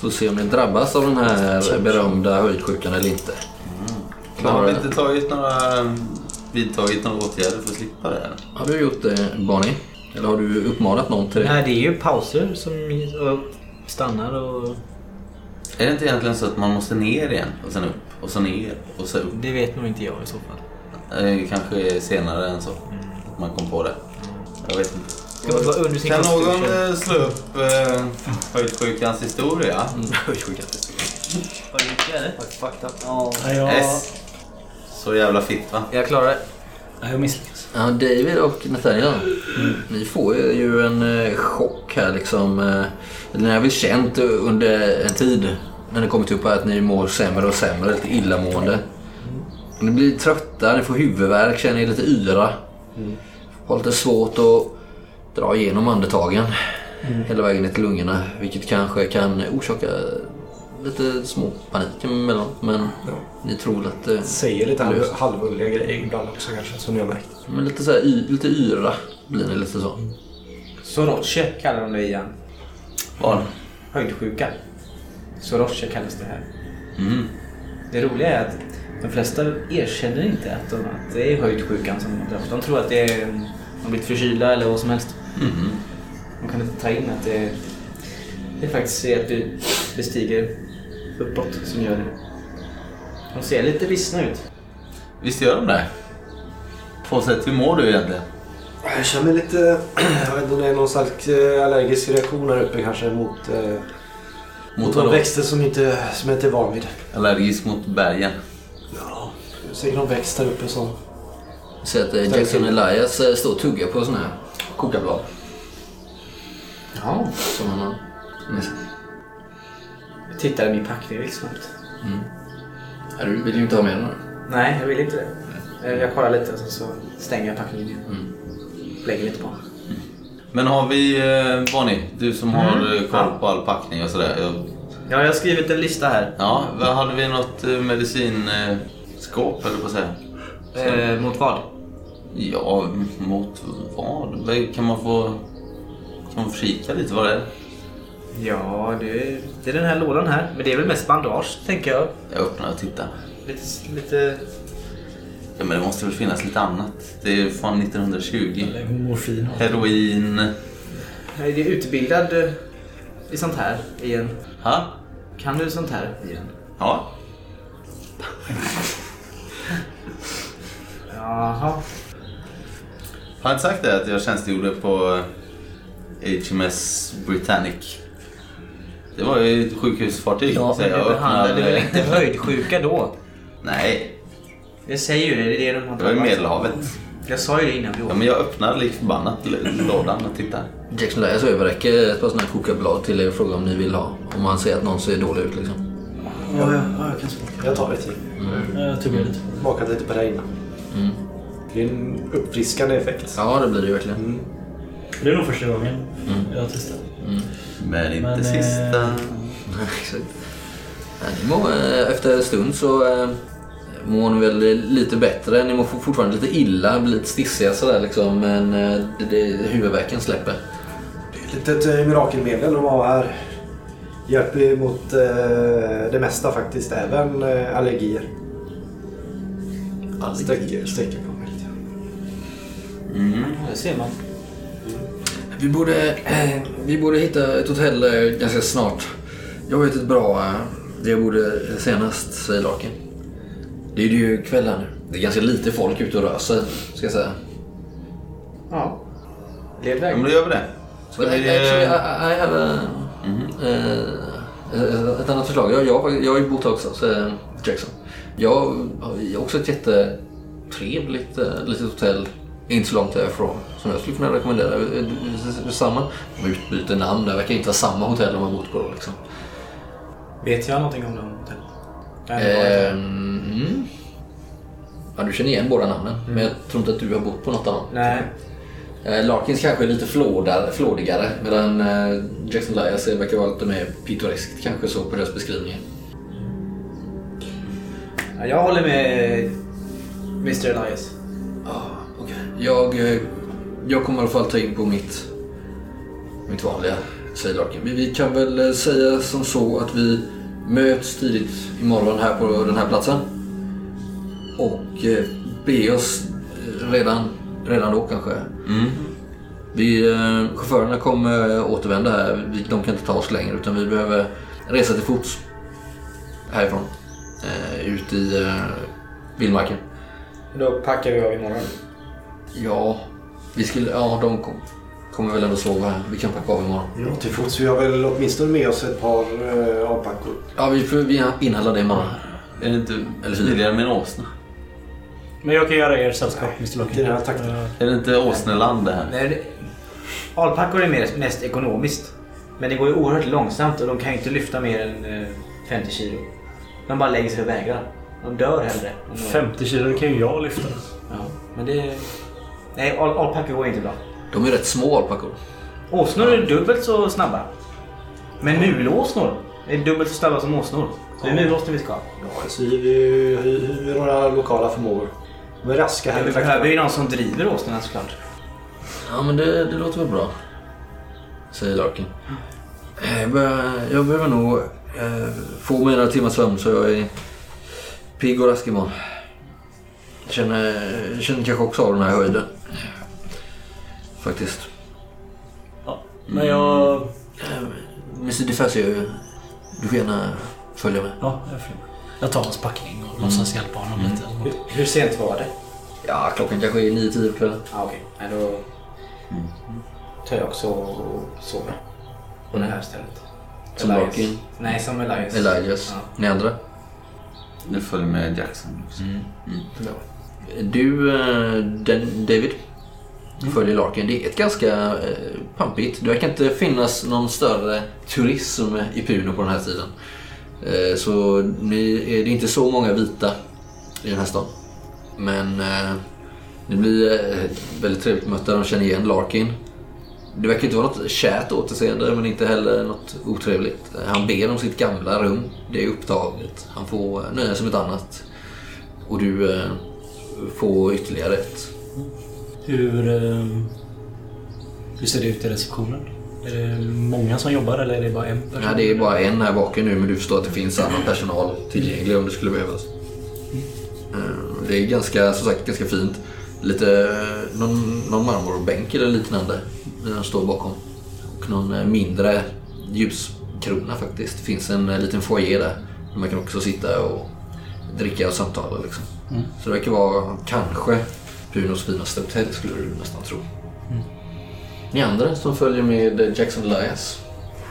[SPEAKER 1] Så se om ni drabbas av den här berömda höjdsjukan eller inte.
[SPEAKER 4] Men har vi inte tagit några, vidtagit några åtgärder för att slippa det här?
[SPEAKER 1] Har du gjort det Barney? Eller har du uppmanat någon till det?
[SPEAKER 2] Nej, det är ju pauser som stannar och...
[SPEAKER 4] Är det inte egentligen så att man måste ner igen och sen upp och så ner och så upp?
[SPEAKER 2] Det vet nog inte jag i så fall.
[SPEAKER 4] Eh, kanske senare än så. Man kom på det. Jag vet inte.
[SPEAKER 2] Ska man vara under sin
[SPEAKER 4] Kan någon eh, slå upp eh, höjdsjukans historia?
[SPEAKER 3] Höjdsjuka.
[SPEAKER 2] Vad gick det?
[SPEAKER 3] Fucked up.
[SPEAKER 2] Ja.
[SPEAKER 5] Ja, jag,
[SPEAKER 4] S. Så jävla fitt va?
[SPEAKER 2] Jag klarar det.
[SPEAKER 5] ja, jag misslyckas.
[SPEAKER 1] Ja, David och Nathaniel. Ni får ju en eh, chock här liksom. eh, Ni har väl känt under en tid när ni kommit upp här att ni mår sämre och sämre, lite illamående. Ni blir trötta, ni får huvudvärk, känner er lite yra. Har lite svårt att dra igenom andetagen hela vägen ner till lungorna. Vilket kanske kan orsaka lite små panik emellanåt. Men ni tror väl att det
[SPEAKER 3] Säger lite halv- halvulliga grejer ibland också kanske, som ni har märkt.
[SPEAKER 1] Men lite, så här, y, lite yra blir ni lite så.
[SPEAKER 2] Soroche kallar de det igen.
[SPEAKER 4] Vad?
[SPEAKER 2] Höjdsjuka. Soroche kallas det här.
[SPEAKER 4] Mm.
[SPEAKER 2] Det roliga är att de flesta erkänner inte att, de, att det är höjdsjukan som de drabbas. De tror att det är de har blivit förkylda eller vad som helst.
[SPEAKER 4] Mhm.
[SPEAKER 2] De kan inte ta in att det, det faktiskt är att du bestiger uppåt som gör det. De ser lite vissna ut.
[SPEAKER 4] Visst gör de det? På sätt, hur mår du egentligen?
[SPEAKER 3] Jag känner mig lite... (clears throat) Jag vet inte om det är någon slags allergisk reaktion här uppe kanske mot... Eh,
[SPEAKER 4] Mot
[SPEAKER 3] mot växter som, inte, som jag inte är van vid.
[SPEAKER 4] Allergisk mot bergen?
[SPEAKER 3] Säkert någon växt här uppe som...
[SPEAKER 1] Jag ser att eh, Jackson Elias eh, står och tuggar på såna här kokarblad.
[SPEAKER 2] Ja.
[SPEAKER 1] som han har med sig.
[SPEAKER 2] Jag tittar i min packning snabbt.
[SPEAKER 1] Ja, Du vill ju inte ha med några.
[SPEAKER 2] Nej, jag vill inte det. Eh, Jag kollar lite och sen så stänger jag packningen igen.
[SPEAKER 1] Mm.
[SPEAKER 2] Lägger lite på.
[SPEAKER 4] Men har vi, Bonnie, du som har
[SPEAKER 2] Mm.
[SPEAKER 4] eh, koll på all packning och sådär. Jag,
[SPEAKER 2] Ja, jag har skrivit en lista här.
[SPEAKER 4] ja, vad- hade vi något eh, medicinskåp eller på att säga?
[SPEAKER 2] Eh, mot vad?
[SPEAKER 4] Ja, mot vad? Kan man få, kan man få kika lite vad det är?
[SPEAKER 2] Ja, det, det är den här lådan här. Men det är väl mest bandage, tänker jag.
[SPEAKER 4] Jag öppnar och tittar.
[SPEAKER 2] Lite... lite...
[SPEAKER 4] Ja, men det måste väl finnas lite annat. Det är från 1920.
[SPEAKER 5] Eller morfin.
[SPEAKER 4] Heroin.
[SPEAKER 2] Nej, det är utbildad eh, i sånt här igen.
[SPEAKER 4] Ha?
[SPEAKER 2] Kan du sånt här igen?
[SPEAKER 4] Ja. (laughs)
[SPEAKER 2] Jaha.
[SPEAKER 4] Har jag inte sagt det att jag tjänstgjorde på HMS Britannic? Det var ju ett sjukhusfartyg.
[SPEAKER 2] Ja,
[SPEAKER 4] så
[SPEAKER 2] men du behandlade
[SPEAKER 4] öppnade-
[SPEAKER 2] väl inte höjdsjuka då?
[SPEAKER 4] Nej,
[SPEAKER 2] Jag säger ju det, det är det de har
[SPEAKER 4] det var i
[SPEAKER 2] om.
[SPEAKER 4] Medelhavet.
[SPEAKER 2] Jag sa ju det innan vi
[SPEAKER 4] Ja,
[SPEAKER 2] åkte.
[SPEAKER 4] men jag öppnade lik förbannat lådan och tittade.
[SPEAKER 1] Jackson Lyas överräcker ett par sådana här kokablad till er och frågar om ni vill ha. Om man ser att någon ser dålig ut liksom.
[SPEAKER 2] Ja, ja, ja, jag kan smaka.
[SPEAKER 3] Jag tar lite.
[SPEAKER 5] Jag tuggar lite.
[SPEAKER 3] Smakat lite på det innan.
[SPEAKER 1] Mm.
[SPEAKER 3] Det är en uppfriskande effekt.
[SPEAKER 1] Ja, det blir det ju verkligen.
[SPEAKER 3] Mm.
[SPEAKER 5] Det är nog första gången jag testar.
[SPEAKER 4] Men inte
[SPEAKER 5] Men,
[SPEAKER 4] sista.
[SPEAKER 5] eh, (laughs)
[SPEAKER 1] Exakt. Ni mår, eh, efter en stund så eh, mår ni väl lite bättre. Ni mår fortfarande lite illa, blir lite stissiga sådär liksom. Men eh, det, det, huvudvärken släpper.
[SPEAKER 3] Det är ett litet mirakelmedel de har här. Hjälper mot eh, det mesta faktiskt, även eh, allergier. Sträcker, sträcker på mig lite.
[SPEAKER 4] Mm.
[SPEAKER 2] Det ser man.
[SPEAKER 1] Vi borde, eh, vi borde hitta ett hotell eh, ganska snart. Jag vet ett bra, eh, det jag borde senast, säger Larkin. Det är ju kväll här nu. Det är ganska lite folk ute och rör sig, ska jag säga.
[SPEAKER 2] Ja. Led
[SPEAKER 4] Ja,
[SPEAKER 2] vägen.
[SPEAKER 4] men då gör vi det. Ska vi,
[SPEAKER 1] actually, I,
[SPEAKER 4] eh,
[SPEAKER 1] I have a, eh, ett annat förslag. Jag, jag, jag bott här också, säger Jackson. Jag har också ett jättetrevligt eh, litet hotell inte så långt härifrån som jag skulle kunna rekommendera. Eh, eh, Samma. De utbyter namn. Det verkar inte vara samma hotell de har bott på liksom.
[SPEAKER 2] Vet jag någonting om dem? hotellet?
[SPEAKER 1] Ehm, mm. Ja, du känner igen båda namnen, men jag tror inte att du har bott på något dem.
[SPEAKER 2] Nej.
[SPEAKER 1] Eh, Larkins kanske är lite flådar, flådigare medan eh, Jackson Lyas verkar vara lite mer pittoreskt kanske så på deras beskrivningar.
[SPEAKER 2] Ja, jag håller med Mr Elias.
[SPEAKER 1] Ja, okej. Jag, eh, jag kommer i alla fall ta in på mitt, mitt vanliga, säger Larkin. Vi, vi kan väl eh, säga som så att vi möts tidigt imorgon här på den här platsen. Och eh, be oss eh, redan, redan då kanske.
[SPEAKER 4] Mm.
[SPEAKER 1] Vi, eh, chaufförerna kommer eh, återvända här. Vi, de kan inte ta oss längre utan vi behöver resa till fots härifrån. Eh, ut i eh, vildmarken.
[SPEAKER 2] Då packar vi av imorgon.
[SPEAKER 1] Ja, vi skulle, ja de kom, kommer väl ändå sova här. Vi kan packa av imorgon.
[SPEAKER 3] Ja, till fots. Vi har väl åtminstone med oss ett par eh, avpackor.
[SPEAKER 1] Ja, vi, får- vi inhandlar det imorgon.
[SPEAKER 4] Är det inte
[SPEAKER 1] Eller
[SPEAKER 4] smidigare med en åsna?
[SPEAKER 5] Men jag kan göra er sällskap, Mr
[SPEAKER 3] den här takten.
[SPEAKER 5] Eh,
[SPEAKER 4] Är det inte åsneland det här?
[SPEAKER 2] Nej, det... Alpackor är mer, mest ekonomiskt. Men det går ju oerhört långsamt och de kan ju inte lyfta mer än eh, 50 kilo. De bara lägger sig och vägrar. De dör hellre. än de-
[SPEAKER 5] 50 kilo kan ju jag lyfta.
[SPEAKER 2] Ja, men det... Nej, al- alpackor går inte bra.
[SPEAKER 1] De är rätt små alpackor.
[SPEAKER 2] Åsnor är dubbelt så snabba. Men mulåsnor är dubbelt så snabba som åsnor. Så det är mulåsnor vi ska ha.
[SPEAKER 3] Ja, så vi, hyr, några lokala förmågor. De är raska här
[SPEAKER 2] vi behöver ju någon som driver åsnorna såklart.
[SPEAKER 1] Ja, men det, det låter väl bra. Säger Larkin. Eh, Jag behöver, jag behöver nog eh, få mig några timmars sömn så jag är pigg och rask imorgon. Jag känner, jag känner kanske också av den här höjden. Faktiskt.
[SPEAKER 5] Ja. Men jag...
[SPEAKER 1] Eh, Mr DeFazio, du får gärna följa med.
[SPEAKER 5] Ja, jag följer med. Jag tar hans packning och låtsas hjälpa honom lite. eller något.
[SPEAKER 2] Hur, hur sent var det?
[SPEAKER 1] Ja, klockan kanske är 9-10 på kvällen.
[SPEAKER 2] Ah, Okej, Nej, då tar jag också och sover. På det här stället.
[SPEAKER 1] Som
[SPEAKER 2] Elias.
[SPEAKER 1] Larkin?
[SPEAKER 2] Nej, som Elias.
[SPEAKER 1] Elias.
[SPEAKER 2] Ja.
[SPEAKER 1] Ni andra?
[SPEAKER 4] Nu följer med Jackson också.
[SPEAKER 1] Du, eh, den, David. följer Larkin. Det är ett ganska eh, pampigt. Det verkar inte finnas någon större turism i Puno på den här tiden. Eh, så det är inte så många vita i den här stan. Men eh, det blir eh, väldigt trevligt möte. De känner igen Larkin. Det verkar inte vara något kärt återseende men inte heller något otrevligt. Han ber om sitt gamla rum. Det är upptaget. Han får eh, nöja sig med ett annat. Och du eh, får ytterligare ett.
[SPEAKER 5] Hur, eh, hur ser det ut i receptionen? Är det många som jobbar eller är det bara en person?
[SPEAKER 1] Ja, det är bara en här bakom nu men du förstår att det finns annan personal tillgänglig om det skulle behövas. Eh, Det är ganska, som sagt, ganska fint. Lite, eh, någon, någon marmorbänk eller liknande den står bakom. Och någon eh, mindre ljuskrona faktiskt. Det finns en eh, liten foyer där. Där man kan också sitta och dricka och samtala liksom. Så det verkar vara kanske Punos finaste hotell skulle du nästan tro. Ni andra som följer med Jackson Elias.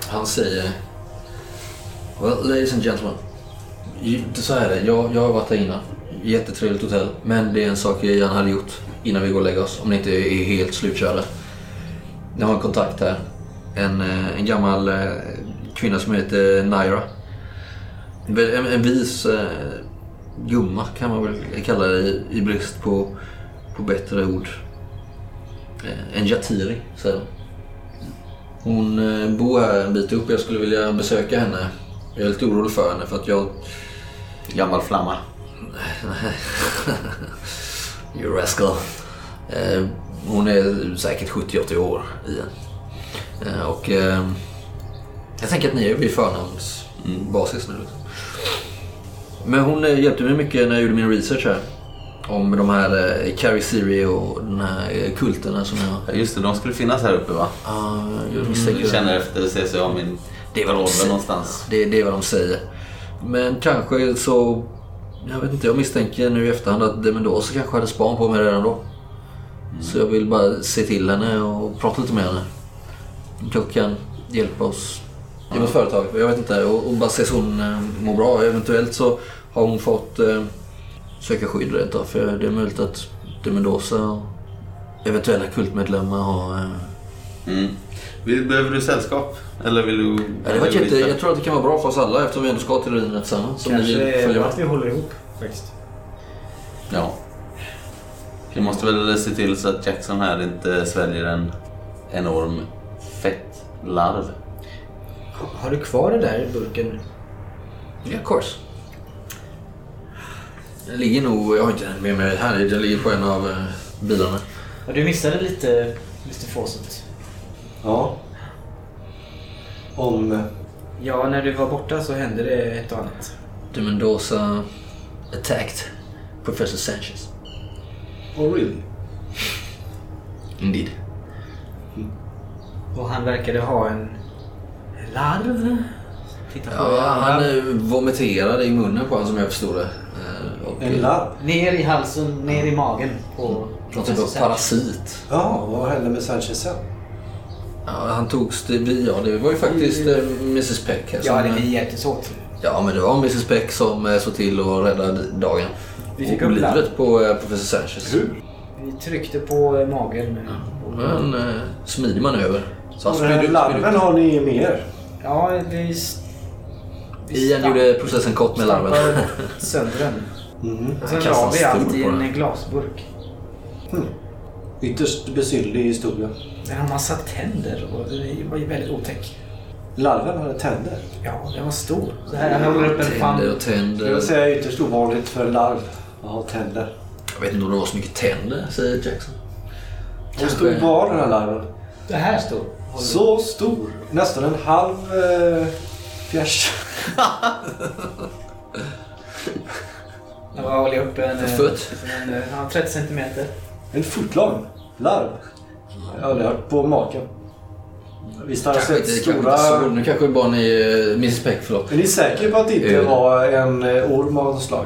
[SPEAKER 1] Han säger Well, ladies and gentlemen. Så här är det. Jag, jag har varit här innan. Jättetrevligt hotell. Men det är en sak jag gärna hade gjort innan vi går och lägger oss. Om ni inte är helt slutkörda. Jag har en kontakt här. En, eh, en gammal eh, kvinna som heter Naira. En, en vis eh, gumma kan man väl kalla det i, i brist på, på bättre ord. Eh, En jatiri, säger de. Hon eh, bor här en bit upp. Jag skulle vilja besöka henne. Jag är lite orolig för henne för att jag...
[SPEAKER 4] Gammal flamma. (laughs)
[SPEAKER 1] You rascal. Hon är säkert 70-80 år igen. Eh, och eh, jag tänker att ni är vid förnamnsbasis nu. Men hon eh, hjälpte mig mycket när jag gjorde min research här. Om de här eh, Carrie Siri och den här kulterna som jag...
[SPEAKER 4] Ja, Just det, de skulle finnas här uppe va?
[SPEAKER 1] Ja, jag misstänker
[SPEAKER 4] Jag
[SPEAKER 1] det.
[SPEAKER 4] känner efter, ser sig om min
[SPEAKER 1] Det är vad de
[SPEAKER 4] någonstans.
[SPEAKER 1] Det, det är vad de säger. Men kanske så... Jag vet inte, jag misstänker nu i efterhand att de Mendoza kanske hade span på mig redan då. Så jag vill bara se till henne och prata lite med henne. Hon kanske kan hjälpa oss i vårt företag. Jag vet inte. Och, och bara se så hon eh, mår bra. Eventuellt så har hon fått eh, söka skydd rent av. För det är möjligt att de Mendoza och eventuella kultmedlemmar har... Eh,
[SPEAKER 4] Mm. Behöver du sällskap? Eller vill du...
[SPEAKER 1] Ja, det var jätte, jag tror att det kan vara bra för oss alla eftersom vi ändå ska till ruinerna tillsammans.
[SPEAKER 2] Kanske att vi håller ihop faktiskt.
[SPEAKER 4] Ja. Vi måste väl se till så att Jackson här inte sväljer en enorm fettlarv.
[SPEAKER 2] Har du kvar det där i burken?
[SPEAKER 1] Ja, of course. Den ligger nog, jag har inte den med mig här, den ligger på en av eh, bilarna.
[SPEAKER 2] Ja, du missade lite Mr Fawcett.
[SPEAKER 3] Ja. Om... eh,
[SPEAKER 2] Ja, när du var borta så hände det ett och annat.
[SPEAKER 1] De Mendoza attacked Professor Sanchez.
[SPEAKER 3] Oh really?
[SPEAKER 1] Indeed.
[SPEAKER 2] Och han verkade ha en larv. Titta på
[SPEAKER 1] Ja, han eh, vomiterade i munnen på honom som jag förstod det. Eh, och,
[SPEAKER 3] En
[SPEAKER 1] eh,
[SPEAKER 3] larv?
[SPEAKER 2] Ner i halsen, ner i magen på
[SPEAKER 1] Någon typ av parasit.
[SPEAKER 3] Ja, vad hände med Sanchez sen?
[SPEAKER 1] Ja, han togs till, ja det var ju faktiskt eh, Mrs Peck här som,
[SPEAKER 2] Ja, det
[SPEAKER 1] eh,
[SPEAKER 2] vi hjälptes åt.
[SPEAKER 1] Ja, men det var Mrs Peck som eh, såg till att rädda dagen.
[SPEAKER 2] Vi fick upp
[SPEAKER 1] livet på eh, Professor Sanchez.
[SPEAKER 3] Hur?
[SPEAKER 2] Vi tryckte på eh, magen.
[SPEAKER 1] Det var en eh, smidig manöver. Så han
[SPEAKER 3] Och den
[SPEAKER 1] spydde
[SPEAKER 3] här
[SPEAKER 1] ut,
[SPEAKER 3] larven
[SPEAKER 1] ut.
[SPEAKER 3] har ni mer?
[SPEAKER 2] Ja, vi... s- vi
[SPEAKER 1] Ian
[SPEAKER 2] stamp-
[SPEAKER 1] gjorde processen kort med larven.
[SPEAKER 2] stampade (laughs) sönder den.
[SPEAKER 3] Mhm.
[SPEAKER 2] Och sen la vi allt i
[SPEAKER 1] på
[SPEAKER 2] en
[SPEAKER 1] den.
[SPEAKER 2] glasburk.
[SPEAKER 3] Ytterst besynnerlig historia.
[SPEAKER 2] Den har massa tänder och det var ju väldigt otäck.
[SPEAKER 3] Larven hade tänder.
[SPEAKER 2] Ja, den var stor. Så här, jag håller upp en
[SPEAKER 1] Tänder
[SPEAKER 2] fan.
[SPEAKER 1] och
[SPEAKER 3] Det vill
[SPEAKER 1] tänder.
[SPEAKER 3] säga ytterst ovanligt för en larv ha tänder.
[SPEAKER 1] Jag vet inte om det var så mycket tänder, säger Jackson.
[SPEAKER 3] Hur stor var den här larven?
[SPEAKER 2] Det här stor.
[SPEAKER 3] Så stor. Nästan en halv eh, fjärs.
[SPEAKER 2] Jag var håller upp en... eh,
[SPEAKER 1] Fot.
[SPEAKER 2] en eh, ja, 30 centimeter.
[SPEAKER 3] En fot lång larv. Jag har aldrig hört på maken. Visst har jag
[SPEAKER 1] Kanske
[SPEAKER 3] sett
[SPEAKER 1] inte, kanske inte så.
[SPEAKER 3] stora...
[SPEAKER 1] Nu kanske bara ni... eh, Mrs Peck, förlåt.
[SPEAKER 3] Är ni säkra på att det inte var en eh, orm av något slag?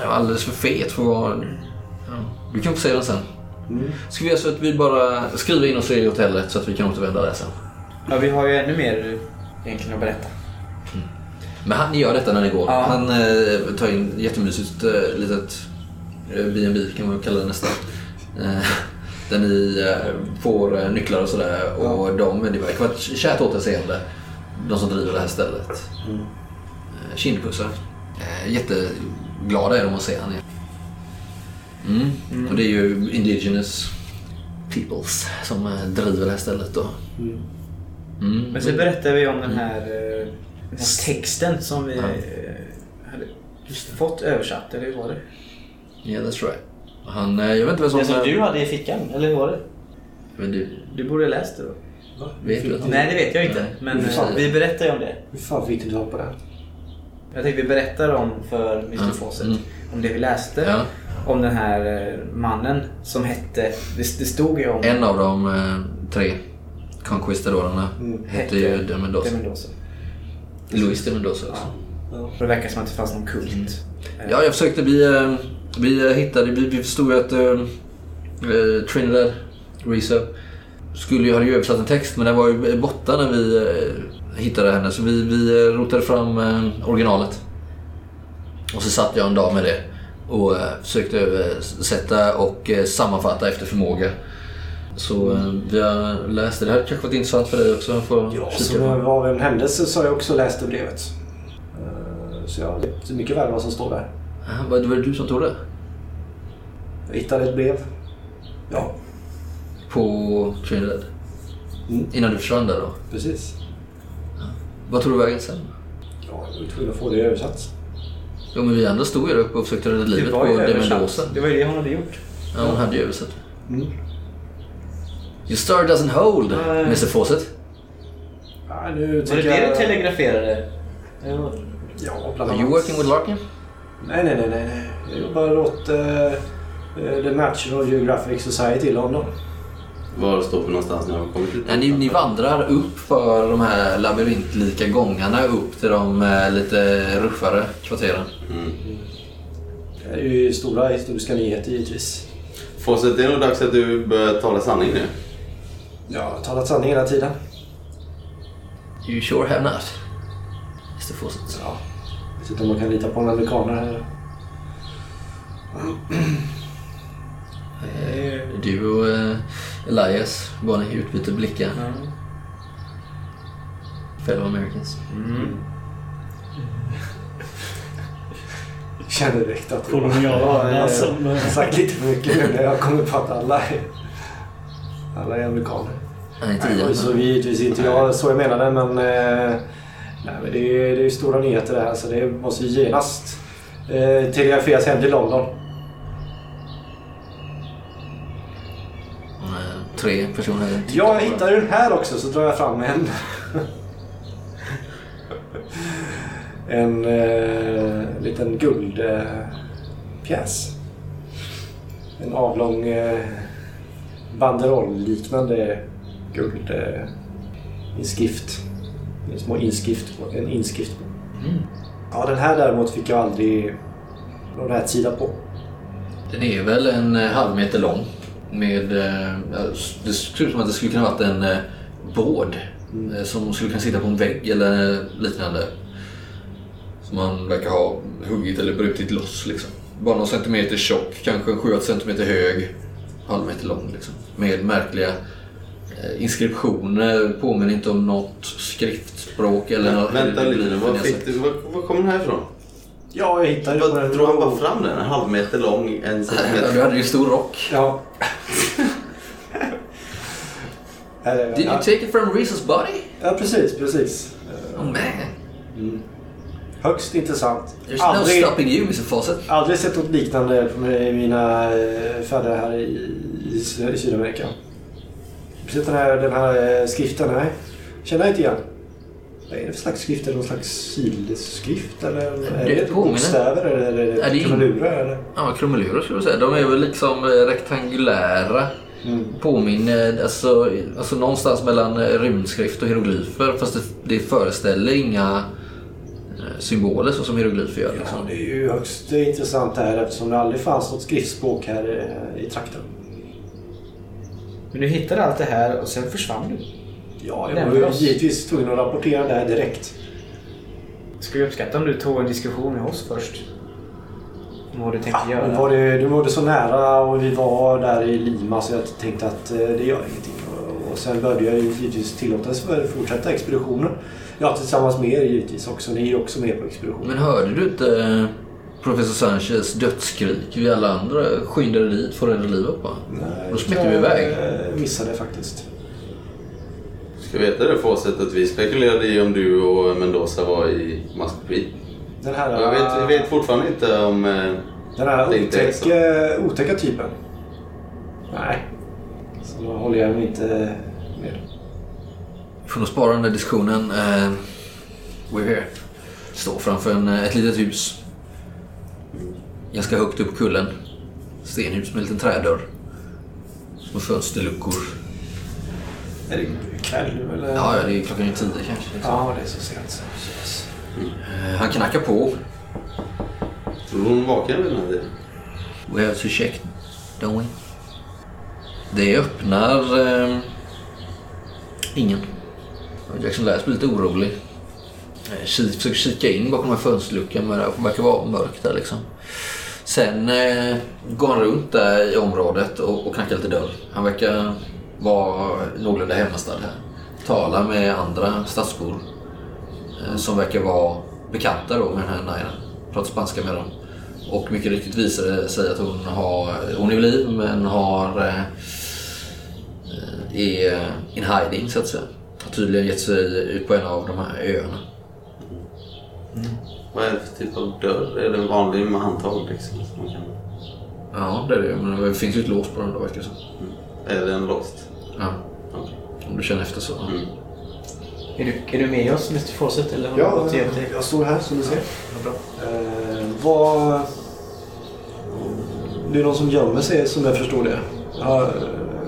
[SPEAKER 1] Jag var alldeles för fet för att vara... Ja. Du kan få se den sen.
[SPEAKER 3] Mm.
[SPEAKER 1] Ska vi göra så att vi bara skriver in oss i hotellet så att vi kan återvända där sen?
[SPEAKER 2] Ja, vi har ju ännu mer eh, egentligen att berätta.
[SPEAKER 1] Men han gör detta när ni går.
[SPEAKER 2] Ja.
[SPEAKER 1] Han eh, tar in jättemysigt eh, litet eh, B&B kan man kalla det nästan. Eh, (laughs) Där ni eh, får eh, nycklar och sådär. Och de, det verkar vara ett kärt återseende. De som driver det här stället. Eh, Kindpussar. Eh, Jätteglada är de att se han igen. Mm. Och det är ju indigenous peoples som eh, driver det här stället då. Mm.
[SPEAKER 2] Men så berättar vi om den här, eh, den här texten som vi
[SPEAKER 1] Ja.
[SPEAKER 2] eh, hade just fått översatt, eller hur var det?
[SPEAKER 1] Yeah, that's right. Han, jag vet inte vem som...
[SPEAKER 2] Det som du hade i fickan, eller hur var det?
[SPEAKER 1] Men du
[SPEAKER 2] Du borde ha läst det då.
[SPEAKER 1] vet du.
[SPEAKER 2] Nej, det vet jag inte.
[SPEAKER 1] Nej.
[SPEAKER 2] Men vi berättar ju om det.
[SPEAKER 3] Hur fan fick du tag på det?
[SPEAKER 2] Jag tänkte vi berättar om för Mr
[SPEAKER 1] Mm.
[SPEAKER 2] Fawcett.
[SPEAKER 1] Mm.
[SPEAKER 2] Om det vi läste.
[SPEAKER 1] Ja.
[SPEAKER 2] Om den här eh, mannen som hette... Det, det stod ju om...
[SPEAKER 1] En av de eh, tre conquistadorerna
[SPEAKER 3] Mm.
[SPEAKER 1] hette ju de Mendoza.
[SPEAKER 2] De Mendoza.
[SPEAKER 1] Louis de Mendoza också.
[SPEAKER 3] Ja.
[SPEAKER 2] Det verkar som att det fanns någon kult.
[SPEAKER 1] Mm.
[SPEAKER 2] Eh,
[SPEAKER 1] Ja, jag försökte. Vi, vi hittade, vi, vi förstod ju att eh, Trinidad Reese skulle ju ha översatt en text men den var ju borta när vi hittade henne. Så vi, vi eh, rotade fram eh, originalet. Och så satt jag en dag med det och eh, försökte översätta och sammanfatta efter förmåga. Så vi har läst det. Det här kanske varit intressant för dig också. Får
[SPEAKER 3] Ja, som av en händelse så har jag också läst det brevet. Så jag vet mycket väl vad som står där.
[SPEAKER 1] Var det du som tog det?
[SPEAKER 3] Jag hittade ett brev. Ja,
[SPEAKER 1] På Trinidad?
[SPEAKER 3] Mm.
[SPEAKER 1] Innan du försvann där då?
[SPEAKER 3] precis.
[SPEAKER 1] Vad tog du vägen sen?
[SPEAKER 3] Ja, jag var tvungen att få det översatt.
[SPEAKER 1] Jo men vi andra stod ju där uppe och försökte rädda
[SPEAKER 2] det
[SPEAKER 1] livet på
[SPEAKER 2] var ju
[SPEAKER 1] de
[SPEAKER 2] översatt.
[SPEAKER 1] Mendoza.
[SPEAKER 2] Det var ju det hon hade gjort.
[SPEAKER 1] Ja, hon hade ju översatt.
[SPEAKER 3] Mm.
[SPEAKER 1] Your star doesn't hold,
[SPEAKER 2] Nej.
[SPEAKER 1] Mr Fawcett.
[SPEAKER 3] Ja, nu
[SPEAKER 2] Var det
[SPEAKER 3] tycker
[SPEAKER 2] det
[SPEAKER 3] jag...
[SPEAKER 2] du telegraferade?
[SPEAKER 3] Ja, bland
[SPEAKER 1] Are
[SPEAKER 3] annat.
[SPEAKER 1] you working with Larkin?
[SPEAKER 3] Nej, nej, nej, nej. Jag jobbar åt eh, The National Geographic Society i London.
[SPEAKER 4] Var står vi någonstans när jag har kommit ut?
[SPEAKER 1] Nej, ni, ni vandrar upp för de här labyrintlika gångarna upp till de eh, lite ruffare kvarteren.
[SPEAKER 4] Mm.
[SPEAKER 3] Det är ju stora historiska nyheter givetvis.
[SPEAKER 4] Fawcett, det är nog dags att du börjar tala sanning nu.
[SPEAKER 3] Jag har talat sanning hela tiden.
[SPEAKER 1] You sure have not, Mr Fawcett.
[SPEAKER 3] Ja. Jag vet inte om man kan lita på en amerikaner här.
[SPEAKER 1] Eh, Du och eh, Elias, bara ni utbyter blickar.
[SPEAKER 2] Ja.
[SPEAKER 1] Fellow Americans.
[SPEAKER 3] Jag (laughs) känner direkt att
[SPEAKER 5] Koloniala
[SPEAKER 3] jag
[SPEAKER 5] som...
[SPEAKER 3] har sagt lite för mycket nu när jag kommer på att alla är, alla är amerikaner.
[SPEAKER 1] Nej, inte
[SPEAKER 3] ju så givetvis inte jag så jag menade men, eh, nej, men det, är, det är stora nyheter det här så det måste ju genast eh, telegraferas hem till London.
[SPEAKER 1] Eh, Tre personer.
[SPEAKER 3] Ja, jag hittade den här också så drar jag fram en. en eh, liten guldpjäs. Eh, en avlång eh, banderoll-liknande guld eh, inskrift. En små inskrift på, en inskrift.
[SPEAKER 1] Mm.
[SPEAKER 3] Ja, den här däremot fick jag aldrig någon rätsida på.
[SPEAKER 1] Den är väl en eh, halv meter lång. Med, eh, det ser ut som att det skulle kunna varit en eh, båd. eh, Som skulle kunna sitta på en vägg eller liknande. Som man verkar ha huggit eller brutit loss. Liksom. Bara någon centimeter tjock, kanske 7-8 centimeter hög. Halv meter lång liksom. Med märkliga inskriptioner. Påminner inte om något skriftspråk eller något.
[SPEAKER 4] Vänta lite nu, var,
[SPEAKER 1] hieroglyfer.
[SPEAKER 4] fick du, var, var kom den här ifrån?
[SPEAKER 3] Ja, jag hittade den.
[SPEAKER 4] Drog han bara fram den? En halv meter lång, en (laughs)
[SPEAKER 1] Ja, Du
[SPEAKER 4] centimeter.
[SPEAKER 1] hade ju stor rock.
[SPEAKER 3] Ja.
[SPEAKER 1] Did you take it from Reese's body?
[SPEAKER 3] Ja, precis, precis.
[SPEAKER 1] Oh man.
[SPEAKER 3] Högst intressant.
[SPEAKER 1] There's no
[SPEAKER 3] Aldrig,
[SPEAKER 1] stopping you, Mr Fawcett.
[SPEAKER 3] aldrig sett något liknande på mina eh, färder här i, i, i Sydamerika. Precis den här, den här eh, skriften, nej. Känner jag inte igen. Vad är det för slags skrift? Är det någon slags sileskrift? Eller är
[SPEAKER 1] Det
[SPEAKER 3] det bokstäver? Eller är det
[SPEAKER 1] det
[SPEAKER 3] krumelurer? Eller?
[SPEAKER 1] Ja, krumelurer skulle jag säga. De är väl liksom eh, rektangulära. Påminner, alltså, alltså någonstans mellan eh, rymdskrift och hieroglyfer. Fast det, det föreställer inga eh, symboler så som hieroglyfer gör.
[SPEAKER 3] Ja,
[SPEAKER 1] Liksom.
[SPEAKER 3] det är ju högst intressant här eftersom det aldrig fanns något skriftspråk här eh, i trakten.
[SPEAKER 2] Men du hittade allt det här och sen försvann du.
[SPEAKER 3] Ja, jag var givetvis tvungen att rapportera det här direkt.
[SPEAKER 2] Skulle uppskatta om du tog en diskussion med oss först. Vad du tänkte
[SPEAKER 3] Nu
[SPEAKER 2] göra?
[SPEAKER 3] var, det, nu var det så nära och vi var där i Lima så jag tänkte att eh, det gör ingenting. Och sen började jag givetvis tillåtas för fortsätta expeditionen. Ja, tillsammans med er givetvis också. Ni är också med på expeditionen.
[SPEAKER 1] Men hörde du inte eh, professor Sanchez dödsskrik? Vi alla andra skyndade dit för att rädda livet på
[SPEAKER 3] Nej,
[SPEAKER 1] Då smäckte vi iväg.
[SPEAKER 3] Jag missade faktiskt.
[SPEAKER 4] Ska veta det Fawcett att vi spekulerade i om du och Mendoza var i Muscovy.
[SPEAKER 3] Den här,
[SPEAKER 4] Jag vet, jag vet fortfarande inte om... eh,
[SPEAKER 3] den här
[SPEAKER 4] det inte är
[SPEAKER 3] otäck,
[SPEAKER 4] så.
[SPEAKER 3] eh, otäcka typen. Nej. Så då håller jag mig inte med.
[SPEAKER 1] Vi får nog spara den där diskussionen. Uh, we're here. Står framför en, eh, ett litet hus. Ganska högt upp kullen. Stenhus med en liten trädörr. Små fönsterluckor.
[SPEAKER 3] Är det kväll nu eller?
[SPEAKER 1] Ja, ja, det är klockan är tio kanske. Liksom.
[SPEAKER 3] Ja, det är så sent. så. Yes.
[SPEAKER 1] Eh, han knackar på.
[SPEAKER 4] Tror hon vaknar vid den här tiden?
[SPEAKER 1] We have to check, don't we? Det öppnar... Eh, ingen. Jackson Lass blir lite orolig. Eh, Kik, försöker kika in bakom de här fönsterluckan men det verkar vara mörkt där liksom. Sen eh, går han runt där i området och, och knackar lite dörr. Han verkar vara någorlunda hemmastad här. Talar med andra stadsbor eh, som verkar vara bekanta då med den här Naira. Pratar spanska med dem. Och mycket riktigt visar det sig att hon, har, hon är vid liv men har eh, är in hiding så att säga. Har tydligen gett sig ut på en av de här öarna.
[SPEAKER 4] Vad är det för typ av dörr? Är det en vanlig med handtag liksom? som man kan-
[SPEAKER 1] Ja, det är det. Men det finns ju ett lås på den då verkar det som.
[SPEAKER 4] Är den låst?
[SPEAKER 1] Ja,
[SPEAKER 4] Okej.
[SPEAKER 1] om du känner efter så.
[SPEAKER 4] Mm.
[SPEAKER 2] Är du, är du med oss Mr Fawcett eller har du
[SPEAKER 3] Ja,
[SPEAKER 2] gömt dig?
[SPEAKER 3] jag står här som du ser.
[SPEAKER 2] Vad bra.
[SPEAKER 3] Eh, vad... Det är någon som gömmer sig som jag förstår det. Jag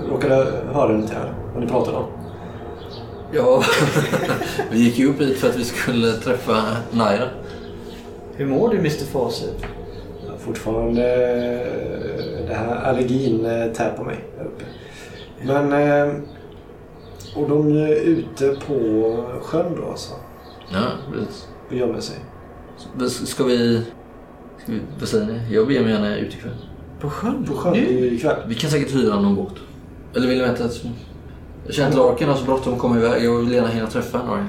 [SPEAKER 3] råkade höra det här, vad ni pratade om.
[SPEAKER 1] Ja, (laughs) vi gick ju upp hit för att vi skulle träffa Naira.
[SPEAKER 2] Hur mår du Mr Fawcett?
[SPEAKER 3] Jag fortfarande eh, det här allergin eh, tär på mig här uppe. Men... eh, Och de är ute på sjön då alltså?
[SPEAKER 1] Ja, precis.
[SPEAKER 3] Och gömmer sig?
[SPEAKER 1] Ska vi... Ska vi vad säger ni? Jag beger mig gärna ut ikväll.
[SPEAKER 2] På sjön?
[SPEAKER 3] På sjön
[SPEAKER 2] Nu?
[SPEAKER 3] ikväll?
[SPEAKER 1] Vi kan säkert hyra någon båt. Eller vill ni vänta? Jag känner att Larkin har så bråttom att komma iväg. Jag vill gärna hinna träffa henne.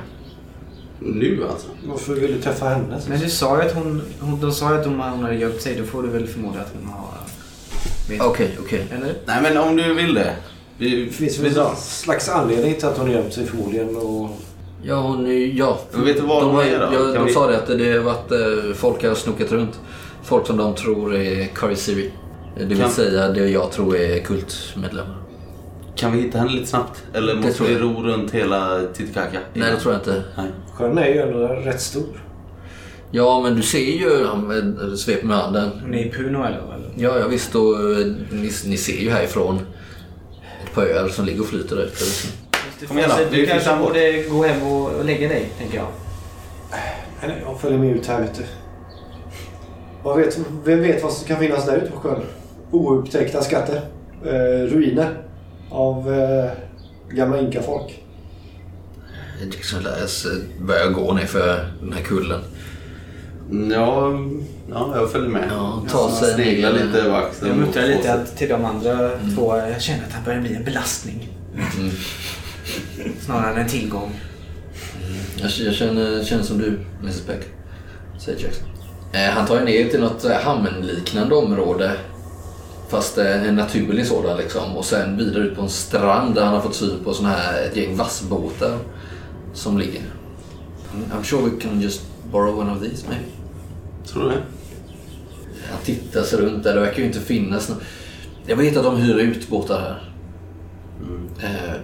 [SPEAKER 4] Nu alltså?
[SPEAKER 3] Varför vill du träffa henne?
[SPEAKER 2] Men du sa ju att hon, hon, de sa ju att hon hade gömt sig då får du väl förmoda att hon har...
[SPEAKER 1] Okej, okej.
[SPEAKER 2] Eller?
[SPEAKER 4] Nej men om du vill det. Vi,
[SPEAKER 3] Det finns
[SPEAKER 4] vi
[SPEAKER 3] väl en slags anledning till att hon gömt sig förmodligen och...
[SPEAKER 1] Ja, hon är... Ja.
[SPEAKER 4] Men vet du vad
[SPEAKER 1] de,
[SPEAKER 4] hon
[SPEAKER 1] har,
[SPEAKER 4] är då?
[SPEAKER 1] ja, de
[SPEAKER 4] vi-
[SPEAKER 1] sa det att det har varit eh, folk har snokat runt. Folk som de tror är Karisiri. Det vill
[SPEAKER 4] Kan-
[SPEAKER 1] säga det jag tror är kultmedlemmar.
[SPEAKER 4] Kan vi hitta henne lite snabbt? Eller
[SPEAKER 1] Det
[SPEAKER 4] måste
[SPEAKER 1] tror
[SPEAKER 4] vi
[SPEAKER 1] jag.
[SPEAKER 4] ro runt hela Titicaca?
[SPEAKER 1] Nej, det tror jag inte.
[SPEAKER 4] Nej.
[SPEAKER 3] Sjön är ju ändå rätt stor.
[SPEAKER 1] Ja, men du ser ju... Han eh, sveper med handen.
[SPEAKER 2] Hon är i Puno eller? eller?
[SPEAKER 1] Ja, ja visst. Och, eh, ni, ni ser ju härifrån ett par öar som ligger och flyter där ute.
[SPEAKER 4] Kom igen
[SPEAKER 2] Du kanske borde gå hem och, lägga dig, tänker jag.
[SPEAKER 3] Nej, jag följer med ut här vet du. Vad vet, vem vet vad som kan finnas där ute på sjön? Oupptäckta skatter. Eh, ruiner. Av eh, gamla inkafolk.
[SPEAKER 1] Jackson Lass börjar gå ner för den här kullen.
[SPEAKER 4] Ja, ja, jag följer med.
[SPEAKER 1] Ja, ta sig
[SPEAKER 4] Sneglar lite över axeln.
[SPEAKER 2] Jag muttrar lite att- till de andra två. Jag känner att han börjar bli en belastning.
[SPEAKER 1] Mm.
[SPEAKER 2] Snarare än en tillgång.
[SPEAKER 1] Jag, jag känner, känner som du, Mrs Beck. Säger Jackson. Eh, han tar ju ner till något eh, hamnliknande område. Fast eh, en naturlig sådan liksom. Och sen vidare ut på en strand där han har fått syn på sån här, ett gäng vassbåtar. Som ligger. I'm sure we can just borrow one of these maybe.
[SPEAKER 4] Tror du det?
[SPEAKER 1] Han tittar sig runt där. Det verkar ju inte finnas nå- Jag vet att de hyr ut båtar här. Eh,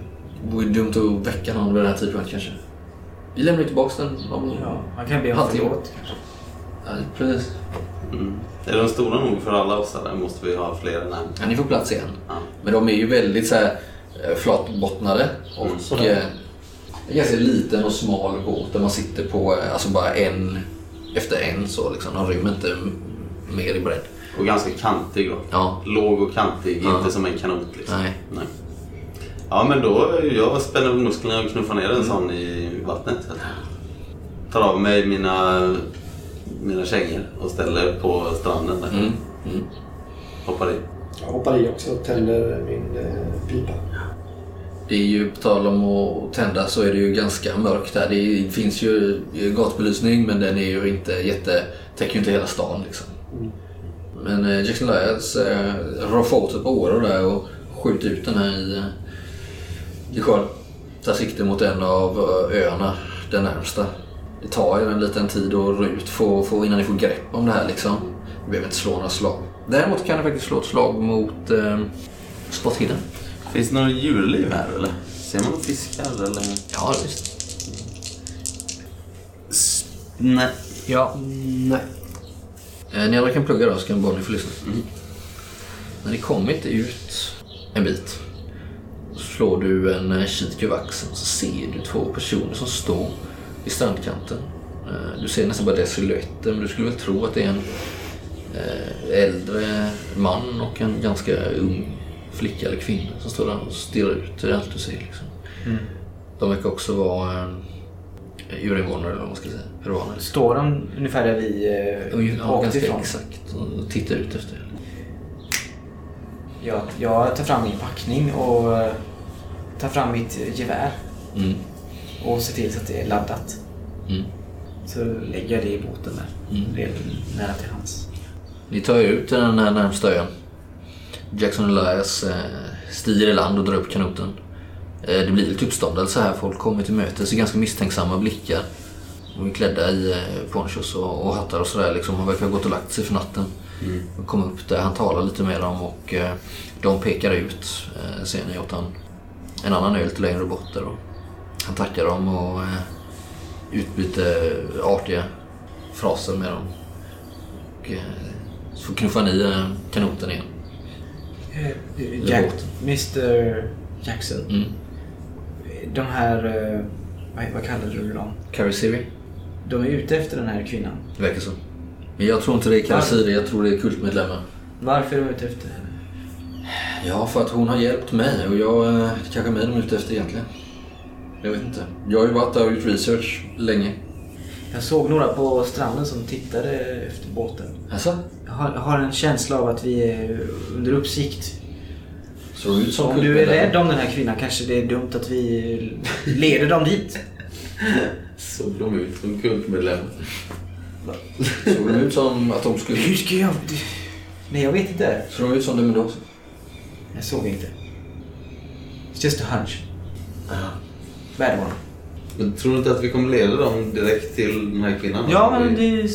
[SPEAKER 1] vore dumt att väcka någon vid den här tidpunkten kanske. Vi lämnar tillbaka den om...
[SPEAKER 2] Ja, han kan be om förlåt. kanske.
[SPEAKER 1] Ja, precis.
[SPEAKER 4] Mm. Är de stora nog för alla oss eller måste vi ha fler än en?
[SPEAKER 1] Ja, ni får plats igen.
[SPEAKER 4] Ja.
[SPEAKER 1] Men de är ju väldigt så här, eh, flatbottnade och
[SPEAKER 3] sådär.
[SPEAKER 1] eh, en ganska liten och smal båt där man sitter på eh, alltså bara en efter en så liksom. De rymmer inte mer i bredd.
[SPEAKER 4] Och ganska kantig då.
[SPEAKER 1] Ja.
[SPEAKER 4] Låg och kantig,
[SPEAKER 1] Ja.
[SPEAKER 4] inte som en kanot liksom.
[SPEAKER 1] Nej.
[SPEAKER 4] Nej. Ja men då, jag spänner musklerna och knuffar ner en sån i vattnet. Tar av mig mina mina kängor och ställer på stranden där.
[SPEAKER 1] Mm. Mm.
[SPEAKER 4] Hoppar i.
[SPEAKER 3] Jag hoppar i också och tänder min eh, pipa.
[SPEAKER 1] Det är ju, på tal om att tända, så är det ju ganska mörkt där. Det finns ju gatubelysning men den är ju inte jätte... täcker ju inte hela stan liksom. Men eh, Jackson Lyons eh, rår sig på åror där och skjuter ut den här i, eh, i sjön. Tar sikte mot en av eh, öarna, den närmsta. Det tar ju en liten tid att ro ut får, innan ni får grepp om det här liksom. Du behöver inte slå några slag. Däremot kan ni faktiskt slå ett slag mot eh, Spot Hidden.
[SPEAKER 4] Finns det några djurliv här eller? Ser man fiskar eller?
[SPEAKER 1] Ja, visst.
[SPEAKER 4] Nej.
[SPEAKER 5] Ja.
[SPEAKER 3] Nej.
[SPEAKER 1] Eh, Ni andra kan plugga då så kan Bonnie få lyssna. När ni kommit ut en bit så slår du en eh, kik över axeln så ser du två personer som står vid strandkanten. Eh, Du ser nästan bara deras silhuetter men du skulle väl tro att det är en eh, äldre man och en ganska ung flicka eller kvinna som står där och stirrar ut. Är allt du ser liksom. De verkar också vara eh, urinvånare eller vad man ska säga. Peruaner.
[SPEAKER 2] Står de ungefär där vi eh,
[SPEAKER 1] Ja,
[SPEAKER 2] åkte
[SPEAKER 1] ganska
[SPEAKER 2] ifrån?
[SPEAKER 1] exakt. Och tittar ut efter.
[SPEAKER 2] Jag, jag tar fram min packning och eh, tar fram mitt gevär
[SPEAKER 1] Mm.
[SPEAKER 2] och ser till så att det är laddat.
[SPEAKER 1] Mm.
[SPEAKER 2] Så lägger jag det i båten där.
[SPEAKER 1] Mm.
[SPEAKER 2] Det är nära till hands.
[SPEAKER 1] Ni tar er ut till den här närmsta ön. Jackson Elias eh, stiger i land och drar upp kanoten. Eh, det blir lite uppståndelse här. Folk kommer till mötes i ganska misstänksamma blickar. De är klädda i eh, ponchos och, och hattar och sådär. Liksom. Han verkar ha gått och lagt sig för natten. De kommer upp där, han talar lite med dem och eh, de pekar ut. Eh, ser ni åt han en annan ö lite längre bort där. Och han tackar dem och eh, utbyter artiga fraser med dem. Och, så får knuffa ni kanoten igen.
[SPEAKER 2] Eh, Jack, Mr Jackson.
[SPEAKER 1] Mm.
[SPEAKER 2] De här... eh, Vad, vad kallade du dem?
[SPEAKER 1] Carrie Siri,
[SPEAKER 2] De är ute efter den här kvinnan.
[SPEAKER 1] det verkar så. Men jag tror inte det är Carrie Siri, jag tror det är kultmedlemmar.
[SPEAKER 2] Varför är de ute efter henne?
[SPEAKER 1] Ja, för att hon har hjälpt mig och jag eh, det kanske är mig de är ute efter egentligen. Jag vet inte. Jag har ju varit där och gjort research länge.
[SPEAKER 2] Jag såg några på stranden som tittade efter båten.
[SPEAKER 1] Alltså,
[SPEAKER 2] har, har en känsla av att vi är under uppsikt.
[SPEAKER 1] såg ut som
[SPEAKER 2] Om du är rädd om den här kvinnan kanske det är dumt att vi leder dem dit. (laughs)
[SPEAKER 4] Såg de ut som kultmedlemmar?
[SPEAKER 1] Såg de ut som att de skulle...
[SPEAKER 2] Hur ska jag... Nej, jag vet inte.
[SPEAKER 1] Såg de ut som Demendos?
[SPEAKER 2] Jag såg inte. It's just a hunch.
[SPEAKER 1] Ja.
[SPEAKER 2] Bad one.
[SPEAKER 4] Men tror du inte att vi kommer leda dem direkt till den här kvinnan?
[SPEAKER 2] Ja, men det är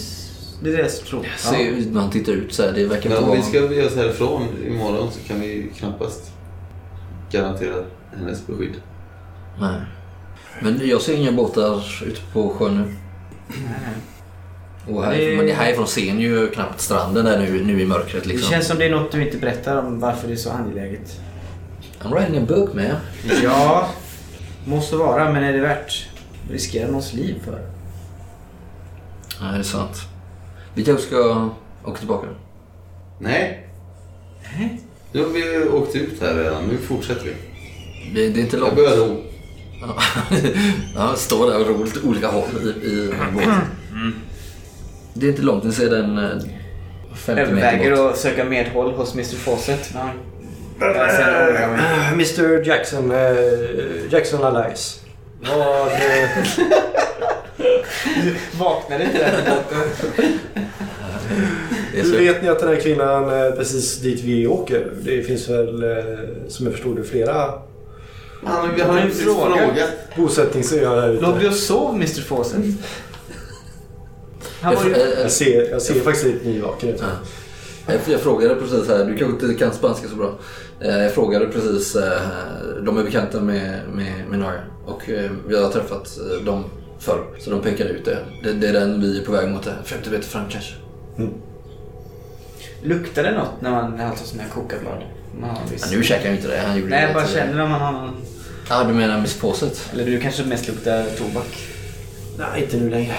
[SPEAKER 2] det, är det jag tror.
[SPEAKER 1] Jag ser ju när han tittar ut så här, det verkar
[SPEAKER 4] Men om
[SPEAKER 1] vara...
[SPEAKER 4] vi ska bege oss härifrån imorgon så kan vi knappast garantera hennes beskydd.
[SPEAKER 1] Nej. Men jag ser inga båtar ute på sjön nu.
[SPEAKER 2] Nej.
[SPEAKER 1] Och härifrån, men härifrån ser ni ju knappt stranden där nu, nu i mörkret
[SPEAKER 2] Det
[SPEAKER 1] liksom.
[SPEAKER 2] känns som det är något du inte berättar om varför det är så angeläget.
[SPEAKER 1] I'm writing a book man.
[SPEAKER 2] Ja, måste vara, men är det värt att riskera någons liv för?
[SPEAKER 1] Nej, det är sant. Vi kanske ska åka tillbaka.
[SPEAKER 4] Nej,
[SPEAKER 2] Nej.
[SPEAKER 4] nu har vi åkt ut här redan. Nu fortsätter vi.
[SPEAKER 1] Det, det är inte
[SPEAKER 4] Jag
[SPEAKER 1] långt.
[SPEAKER 4] börjar ro.
[SPEAKER 1] Ja, (laughs) ja, står där och ror åt olika håll i, i båten. Det är inte långt, ni ser den eh, 50 meter
[SPEAKER 2] Överväger
[SPEAKER 1] bort.
[SPEAKER 2] att söka medhåll hos Mr Fawcett. han- Jag.
[SPEAKER 3] Eh, Mr Jackson, eh, Jackson Allies. Vad... Eh, (laughs)
[SPEAKER 2] Vaknade inte den båten?
[SPEAKER 1] Det är så.
[SPEAKER 3] vet ni att den här kvinnan är precis dit vi åker? Det finns väl, eh, som jag förstod det, flera
[SPEAKER 4] Han, vi har ju frågat.
[SPEAKER 3] bosättningsöar här ute.
[SPEAKER 2] du och sov Mr Fawcett? Han
[SPEAKER 1] Jag,
[SPEAKER 2] var ju...
[SPEAKER 1] eh, eh,
[SPEAKER 3] Jag ser, jag ser faktiskt lite nyvaken ut.
[SPEAKER 1] Ja. Jag, frågade precis här, du kanske inte kan spanska så bra. Eh, Jag frågade precis, eh, de är bekanta med, med, med Nara och eh, vi har träffat eh, dem förr. Så de pekade ut det. det. Det är den vi är på väg mot, eh, 50 meter fram kanske.
[SPEAKER 2] Luktar det något när man har sån här kokablad? Man viss...
[SPEAKER 1] Ja, nu käkar jag inte det, han gjorde
[SPEAKER 2] Nej, jag bara känner när man har någon...
[SPEAKER 1] Ja, du menar Miss Påset?
[SPEAKER 2] Eller du kanske mest luktar tobak?
[SPEAKER 3] Nej, inte nu längre.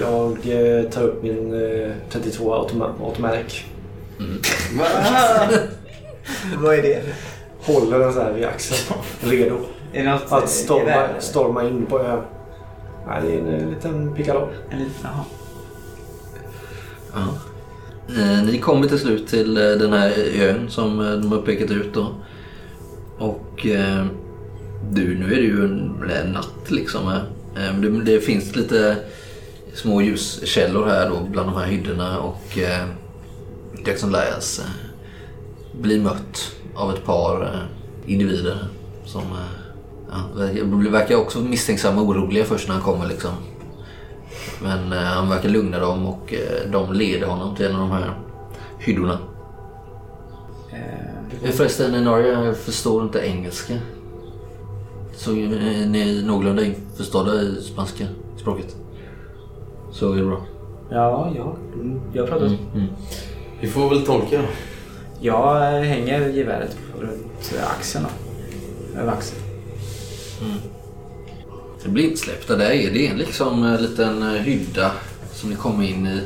[SPEAKER 3] Jag eh, tar upp min eh, 32 automa- automatic. (laughs)
[SPEAKER 4] Va?
[SPEAKER 2] Vad är det?
[SPEAKER 3] Håller den så här vid axeln. (laughs) Redo.
[SPEAKER 2] Är det något...
[SPEAKER 3] Att storma,
[SPEAKER 2] gevär?
[SPEAKER 3] storma in på ön. Nej, det är en eh, liten pickadoll.
[SPEAKER 2] En liten... Jaha.
[SPEAKER 1] Ja. Eh, Ni kommer till slut till eh, den här ön som eh, de har pekat ut då. Och du, nu är det ju en, en natt liksom här. Det, det finns lite små ljuskällor här då bland de här hyddorna och Jackson eh, blir mött av ett par individer som ja, verkar- verkar också misstänksamma och oroliga först när han kommer liksom. Men eh, han verkar lugna dem och eh, de leder honom till en av de här hyddorna.
[SPEAKER 2] Eh,
[SPEAKER 1] Eh, Förresten, Norge jag förstår inte engelska. Så eh, ni är någorlunda införstådda i spanska språket? Så är det bra.
[SPEAKER 2] Ja, ja. Mm, Jag pratar...
[SPEAKER 1] Mm, mm.
[SPEAKER 4] Vi får väl tolka.
[SPEAKER 2] Jag hänger geväret runt axeln då. Över axeln.
[SPEAKER 1] Det blir insläppta där är det en liksom en liten eh, hydda som ni kommer in i.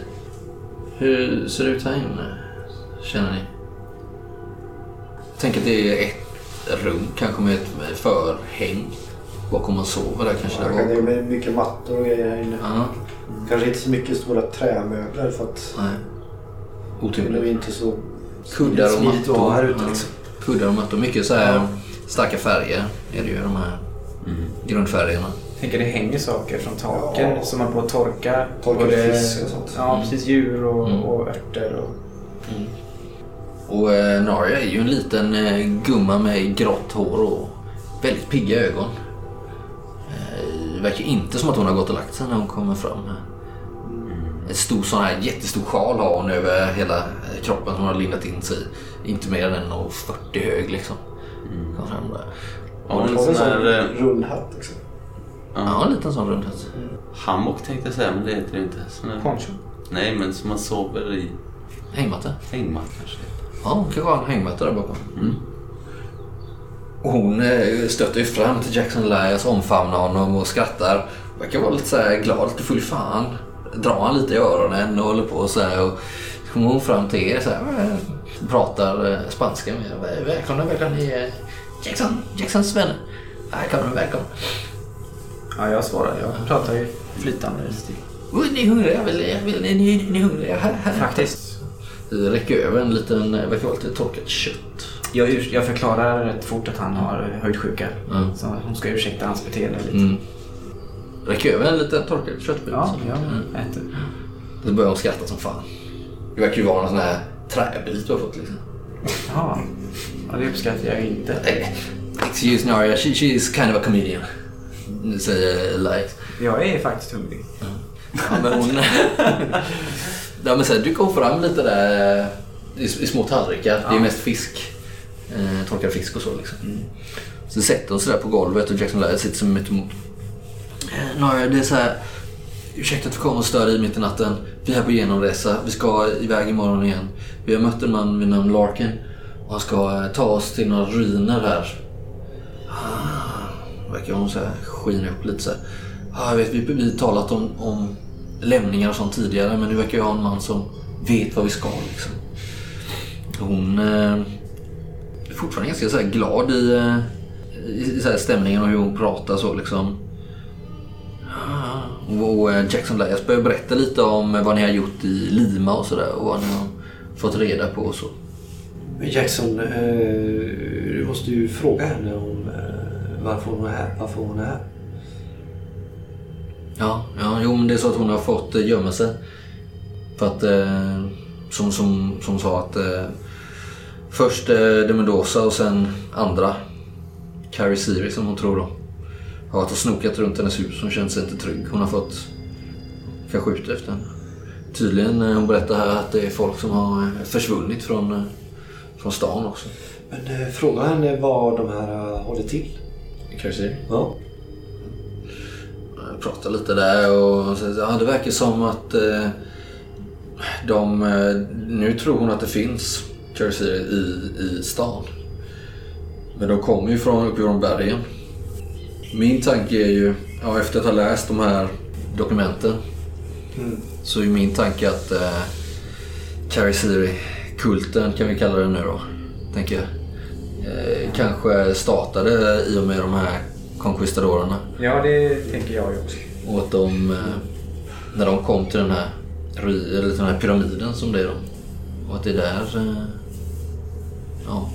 [SPEAKER 1] Hur ser det ut här inne? Känner ni? Jag tänker att det är ett rum kanske med ett förhäng bakom man sover där kanske.
[SPEAKER 3] Det
[SPEAKER 1] där
[SPEAKER 3] kan- det
[SPEAKER 1] bakom.
[SPEAKER 3] är mycket mattor och grejer här inne.
[SPEAKER 1] Ja,
[SPEAKER 3] Kanske inte så mycket stora trämöbler för att
[SPEAKER 1] nej.
[SPEAKER 3] det blir
[SPEAKER 1] Otympligt.
[SPEAKER 3] inte så
[SPEAKER 1] Kuddar och mattor.
[SPEAKER 3] här ute
[SPEAKER 1] Ja.
[SPEAKER 3] liksom.
[SPEAKER 1] Kuddar och mattor. Mycket så här starka färger är det ju de här grundfärgerna.
[SPEAKER 2] Tänker det hänger saker från taken
[SPEAKER 3] Ja.
[SPEAKER 2] som man på att torka.
[SPEAKER 3] Torka
[SPEAKER 2] både-
[SPEAKER 3] fisk och sånt.
[SPEAKER 2] Ja, precis. Djur och,
[SPEAKER 1] Mm.
[SPEAKER 2] och örter. Och...
[SPEAKER 1] Och eh, Narja är ju en liten eh, gumma med grått hår och väldigt pigga ögon. Eh, det verkar inte som att hon har gått och lagt sig när hon kommer fram. här. En stor sån här jättestor sjal har hon över hela eh, kroppen som hon har lindat in sig i. Inte mer än 1,40 hög liksom. Kom fram där.
[SPEAKER 4] Ja, en
[SPEAKER 3] Har
[SPEAKER 4] sån
[SPEAKER 3] en sån
[SPEAKER 4] här eh,
[SPEAKER 3] rund hatt liksom.
[SPEAKER 1] Ja, en liten sån rundhet.
[SPEAKER 4] hammock tänkte jag säga, men det heter det inte. Sån här,
[SPEAKER 2] Poncho.
[SPEAKER 4] nej, men som man sover i.
[SPEAKER 1] Hängmatta.
[SPEAKER 4] Hängmatt kanske.
[SPEAKER 1] Ja, hon kanske har en hängmatta där bakom. Och hon eh, stöter ju fram till Jackson Elias, omfamnar honom och skrattar. Verkar vara lite så här glad, lite full fan. Drar han lite i öronen och håller på så här. Och så kommer hon fram till er så här, pratar eh, spanska med. Väl- Välkomna, välkomna. Ni är Jackson, Jacksons vänner. Välkomna, välkomna.
[SPEAKER 2] Ja, jag svarar. Jag pratar ju flytande.
[SPEAKER 1] Oj, ni är hungriga? Vill, vill, ni, ni, ni är hungriga? Här, här.
[SPEAKER 2] Faktiskt.
[SPEAKER 1] Det räcker över en liten, verkar vara lite torkat kött.
[SPEAKER 2] Jag, ur- jag förklarar rätt fort att han har höjdsjuka.
[SPEAKER 1] Mm.
[SPEAKER 2] Så hon ska ursäkta hans beteende lite.
[SPEAKER 1] Mm. Räcker över en liten torkad köttbit.
[SPEAKER 2] Ja, jag
[SPEAKER 1] Mm.
[SPEAKER 2] äter.
[SPEAKER 1] Så börjar hon skratta som fan. Det verkar ju vara en sån här träbit du har fått liksom.
[SPEAKER 2] Ja, det uppskattar jag inte.
[SPEAKER 1] Excuse Naria, she, she is kind of a comedian. Säger Elias.
[SPEAKER 2] Jag är faktiskt hungrig.
[SPEAKER 1] Ja men hon... (laughs) ja men sen dyker hon fram lite där i, i små tallrikar. Det är
[SPEAKER 2] Ja.
[SPEAKER 1] mest fisk. Eh, torkad fisk och så liksom. Så sätter hon sig där på golvet och Jackson Elias sitter som mitt emot. Eh, Naria, det är så här. Ursäkta att vi kommer och stör dig mitt i natten. Vi är på genomresa. Vi ska iväg imorgon igen. Vi har mött en man vid namn Larkin. Och han ska eh, ta oss till några ruiner här. Ah, verkar hon så här skina upp lite så här. Ah, jag vet, vi vi har talat om, om lämningar och sånt tidigare men nu verkar jag ha en man som vet vad vi ska liksom. Hon eh, är fortfarande ganska så här glad i, eh, i, i så här stämningen och hur hon pratar så liksom. Och eh, Jackson Elias börjar berätta lite om vad ni har gjort i Lima och sådär och vad ni har fått reda på och så.
[SPEAKER 3] Jackson, eh, du måste ju fråga henne om eh, varför hon är här. Varför hon är här.
[SPEAKER 1] Ja, ja jo, men det är så att hon har fått eh, gömma sig. För att, eh, som, som, som sa att eh, först eh, de Mendoza och sen andra, Carrie Siri som hon tror då, har varit och snokat runt hennes hus. Hon känner sig inte trygg. Hon har fått kanske ut efter henne. Tydligen, eh, hon berättar här att det är folk som har eh, försvunnit från, eh, från stan också.
[SPEAKER 3] Men eh, fråga henne vad de här eh, håller till.
[SPEAKER 1] Siri?
[SPEAKER 3] Ja.
[SPEAKER 1] Jag pratade lite där och så, ja, det verkar som att eh, de... Nu tror hon att det finns Jersey i, i stan. Men de kommer ju från uppifrån bergen. Min tanke är ju, ja, efter att ha läst de här dokumenten så är min tanke att eh, Carrie Siri-kulten kan vi kalla det nu då, tänker jag. Eh, kanske startade i och med de här conquistadorerna.
[SPEAKER 2] Ja, det tänker jag ju också.
[SPEAKER 1] Och att de, eh, när de kom till den här eller den här pyramiden som det är då. Och att det är där... eh, Ja.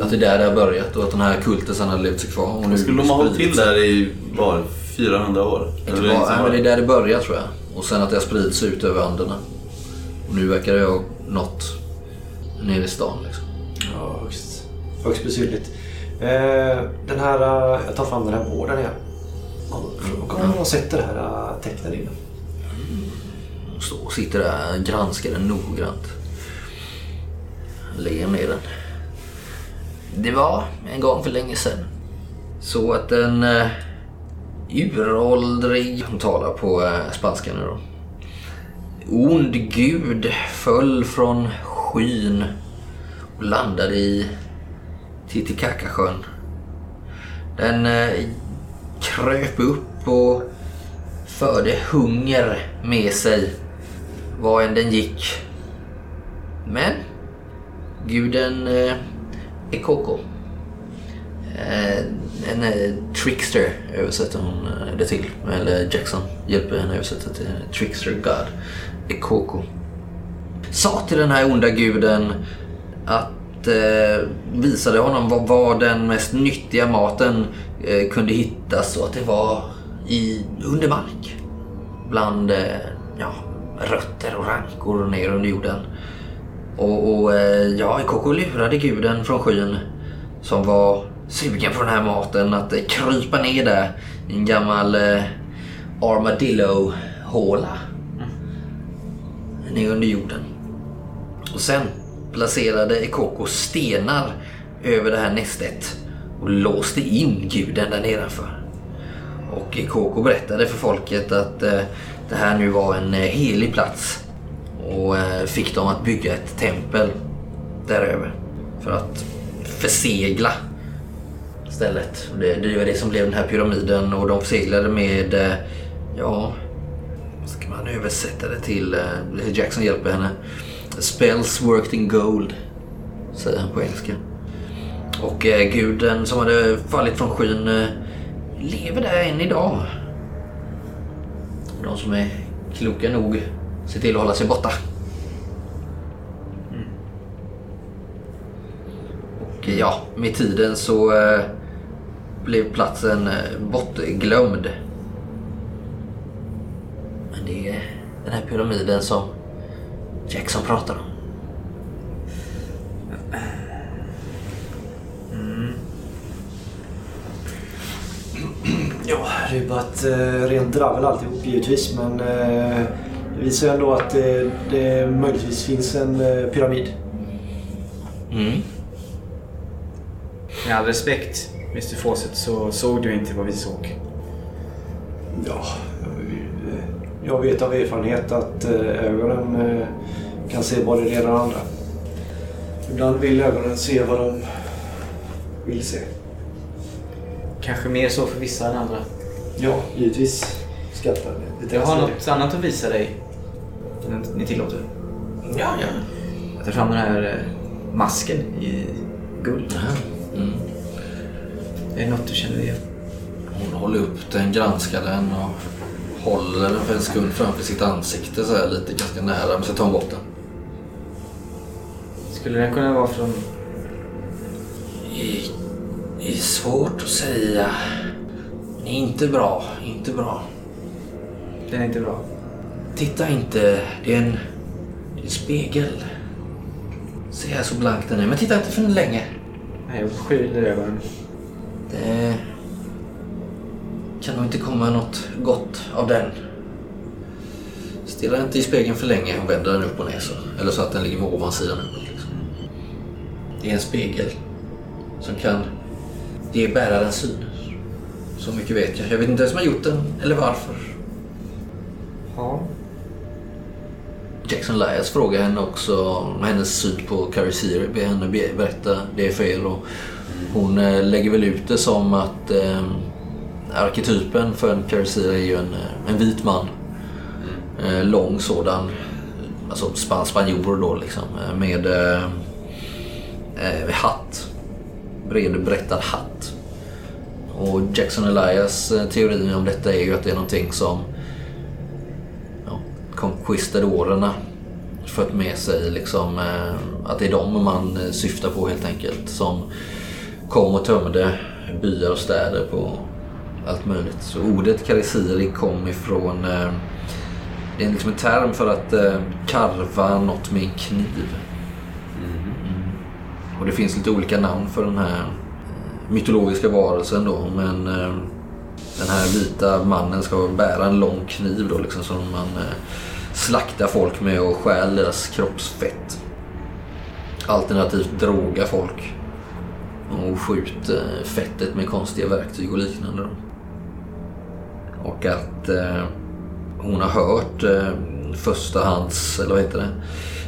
[SPEAKER 1] Att det är där det har börjat och att den här kulten sen har levt sig kvar. Och nu
[SPEAKER 4] Skulle de ha hållit till där i bara 400 år?
[SPEAKER 1] Inte
[SPEAKER 4] Eller
[SPEAKER 1] bara,
[SPEAKER 4] liksom
[SPEAKER 1] nej, men det är där det börjar tror jag. Och sen att det har spridits ut över Anderna. Och nu verkar det ha nått ner i stan liksom.
[SPEAKER 3] Ja, högst, högst besynnerligt. Eh, den här, eh, jag tar fram den här båden igen. Och om man sätter det här eh, tecknet
[SPEAKER 1] står och sitter där och granskar den noggrant. Ler ner den. Det var en gång för länge sedan. Så att en uh, uråldrig, hon talar på uh, spanska nu då. Ond gud föll från skyn och landade i Titicacasjön. Den eh, kröp upp och förde hunger med sig var än den gick. Men guden Ekoko, eh, en eh, trickster översätter hon eh, det till. Eller Jackson hjälper henne översätta till trickster god Ekoko. Sa till den här onda guden att eh, visade honom var, var den mest nyttiga maten eh, kunde hittas och att det var i under mark. Bland eh, ja, rötter och rankor ner under jorden. Och, och eh, ja, Koko lurade guden från skyn som var sugen på den här maten att eh, krypa ner där i en gammal eh, armadillo-håla. Ner under jorden. Och sen placerade Ekoko stenar över det här nästet och låste in guden där nedanför. Och Ekoko berättade för folket att eh, det här nu var en eh, helig plats och eh, fick dem att bygga ett tempel däröver för att försegla stället. Det, det var det som blev den här pyramiden och de förseglade med, eh, ja, vad ska man översätta det till? Eh, Jackson hjälper henne. Spells worked in gold, säger han på engelska. Och eh, guden som hade fallit från skyn eh, lever där än idag. De som är kloka nog se till att hålla sig borta. Och ja, med tiden så eh, blev platsen eh, bortglömd. Men det är den här pyramiden som Jackson pratar om. Mm.
[SPEAKER 3] Ja, det är bara ett eh, rent dravel alltihop givetvis. Men eh, visar ju ändå att det, det möjligtvis finns en eh, pyramid.
[SPEAKER 1] Mm.
[SPEAKER 2] Med all respekt, Mr Fawcett, så såg du inte vad vi såg.
[SPEAKER 3] Ja, jag vet av erfarenhet att eh, ögonen eh, kan se både det ena och det andra. Ibland vill ögonen se vad de vill se.
[SPEAKER 2] Kanske mer så för vissa än andra.
[SPEAKER 3] Ja, givetvis skattar det. lite
[SPEAKER 2] Jag har något annat att visa dig. Ni tillåter.
[SPEAKER 1] Ja, ja.
[SPEAKER 2] Jag tar fram den här eh, masken i guld.
[SPEAKER 1] Mm.
[SPEAKER 2] Är det något du känner igen?
[SPEAKER 1] Hon håller upp den, granskar den och håller den för en sekund framför sitt ansikte så här lite ganska nära. Men så tar hon bort den.
[SPEAKER 2] Skulle den kunna vara från...
[SPEAKER 1] Det det är svårt att säga. Inte bra, inte bra.
[SPEAKER 2] Den är inte bra.
[SPEAKER 1] Titta inte, det är en, en spegel. Se här så blank den är, men titta inte för länge.
[SPEAKER 2] Nej, jag skyler ögonen.
[SPEAKER 1] Det kan nog inte komma något gott av den. Stirra inte i spegeln för länge och vänder den upp och ner så. Eller så att den ligger med ovansidan uppåt. Liksom. Det är en spegel som kan ge bäraren syn. Så mycket vet jag. Jag vet inte vem som har gjort den eller varför.
[SPEAKER 2] Ja.
[SPEAKER 1] Jackson Lyas frågar henne också om hennes syn på Carrie Sear. Ber henne berätta det är fel. Och hon eh, lägger väl ut det som att eh, arketypen för en Carrie Sear är ju en, eh, en vit man. Eh, lång sådan. Alltså span spanjor då liksom. Eh, med eh, hatt. Bred brättad hatt. Och Jackson Elias teori om detta är ju att det är någonting som conquistadorerna fört med sig liksom eh, att det är dem man eh, syftar på helt enkelt. Som kom och tömde byar och städer på allt möjligt. Så ordet karisiri kom ifrån eh, det är liksom en term för att eh, karva något med en kniv. Mm. Och det finns lite olika namn för den här eh, mytologiska varelsen då. Men eh, den här vita mannen ska bära en lång kniv då liksom som man eh, slaktar folk med och stjäl deras kroppsfett. Alternativt droga folk. Och skjuter eh, fettet med konstiga verktyg och liknande. Då. Och att eh, hon har hört eh, förstahands, eller vad heter det,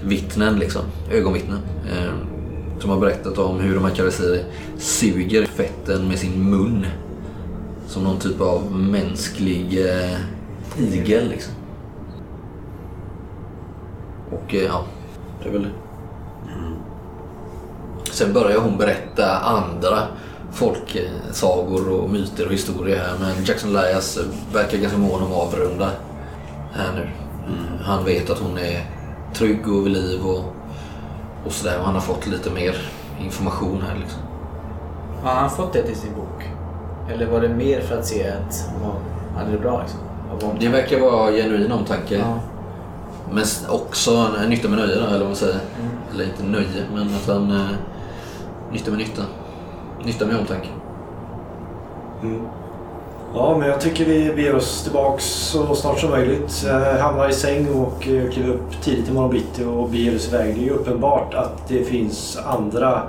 [SPEAKER 1] vittnen liksom, ögonvittnen. Eh, som har berättat om hur de här karisiri suger fetten med sin mun. Som någon typ av mänsklig eh, igel liksom. Och eh, ja, det är väl det. Sen börjar hon berätta andra folksagor och myter och historier här. Men Jackson Elias verkar ganska mån om att avrunda här nu. Han vet att hon är trygg och vid liv och, och sådär. Och han har fått lite mer information här liksom.
[SPEAKER 2] Har han fått det till sin bok? Eller var det mer för att se att hon hade det bra liksom?
[SPEAKER 1] Det verkar vara genuin omtanke.
[SPEAKER 2] Ja.
[SPEAKER 1] Men också en nytta med nöje då, eller vad man säger.
[SPEAKER 2] Mm.
[SPEAKER 1] Eller inte nöje, men att han... Eh, nytta med nytta. Nytta med omtanke.
[SPEAKER 3] Mm. Ja, men jag tycker vi beger oss tillbaks så snart som möjligt. Eh, hamnar i säng och eh, kliver upp tidigt imorgon bitti och beger oss iväg. Det är ju uppenbart att det finns andra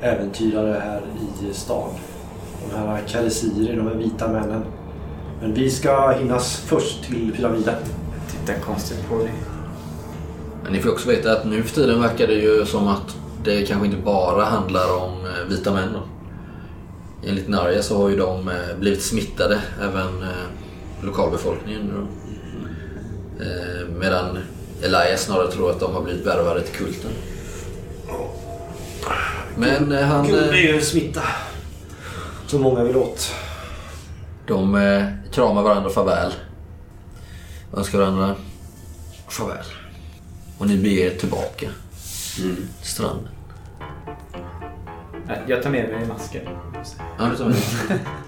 [SPEAKER 3] äventyrare här i stan. De här karisiri, de här vita männen. Men vi ska hinnas först till pyramiden.
[SPEAKER 2] Tittar konstigt på dig.
[SPEAKER 1] Men ni får också veta att nu för tiden verkar det ju som att det kanske inte bara handlar om eh, vita män. Då. Enligt Narja så har ju de eh, blivit smittade, även eh, lokalbefolkningen. Då. Medan Elias snarare tror att de har blivit värvade till kulten. Men han...
[SPEAKER 3] Gud, är ju en smitta. Som många vill åt.
[SPEAKER 1] De eh, kramar varandra farväl. Önskar varandra farväl. Och ni beger er tillbaka till stranden.
[SPEAKER 2] Nej, Jag tar med mig masken.
[SPEAKER 1] Ja, du tar med dig. (laughs)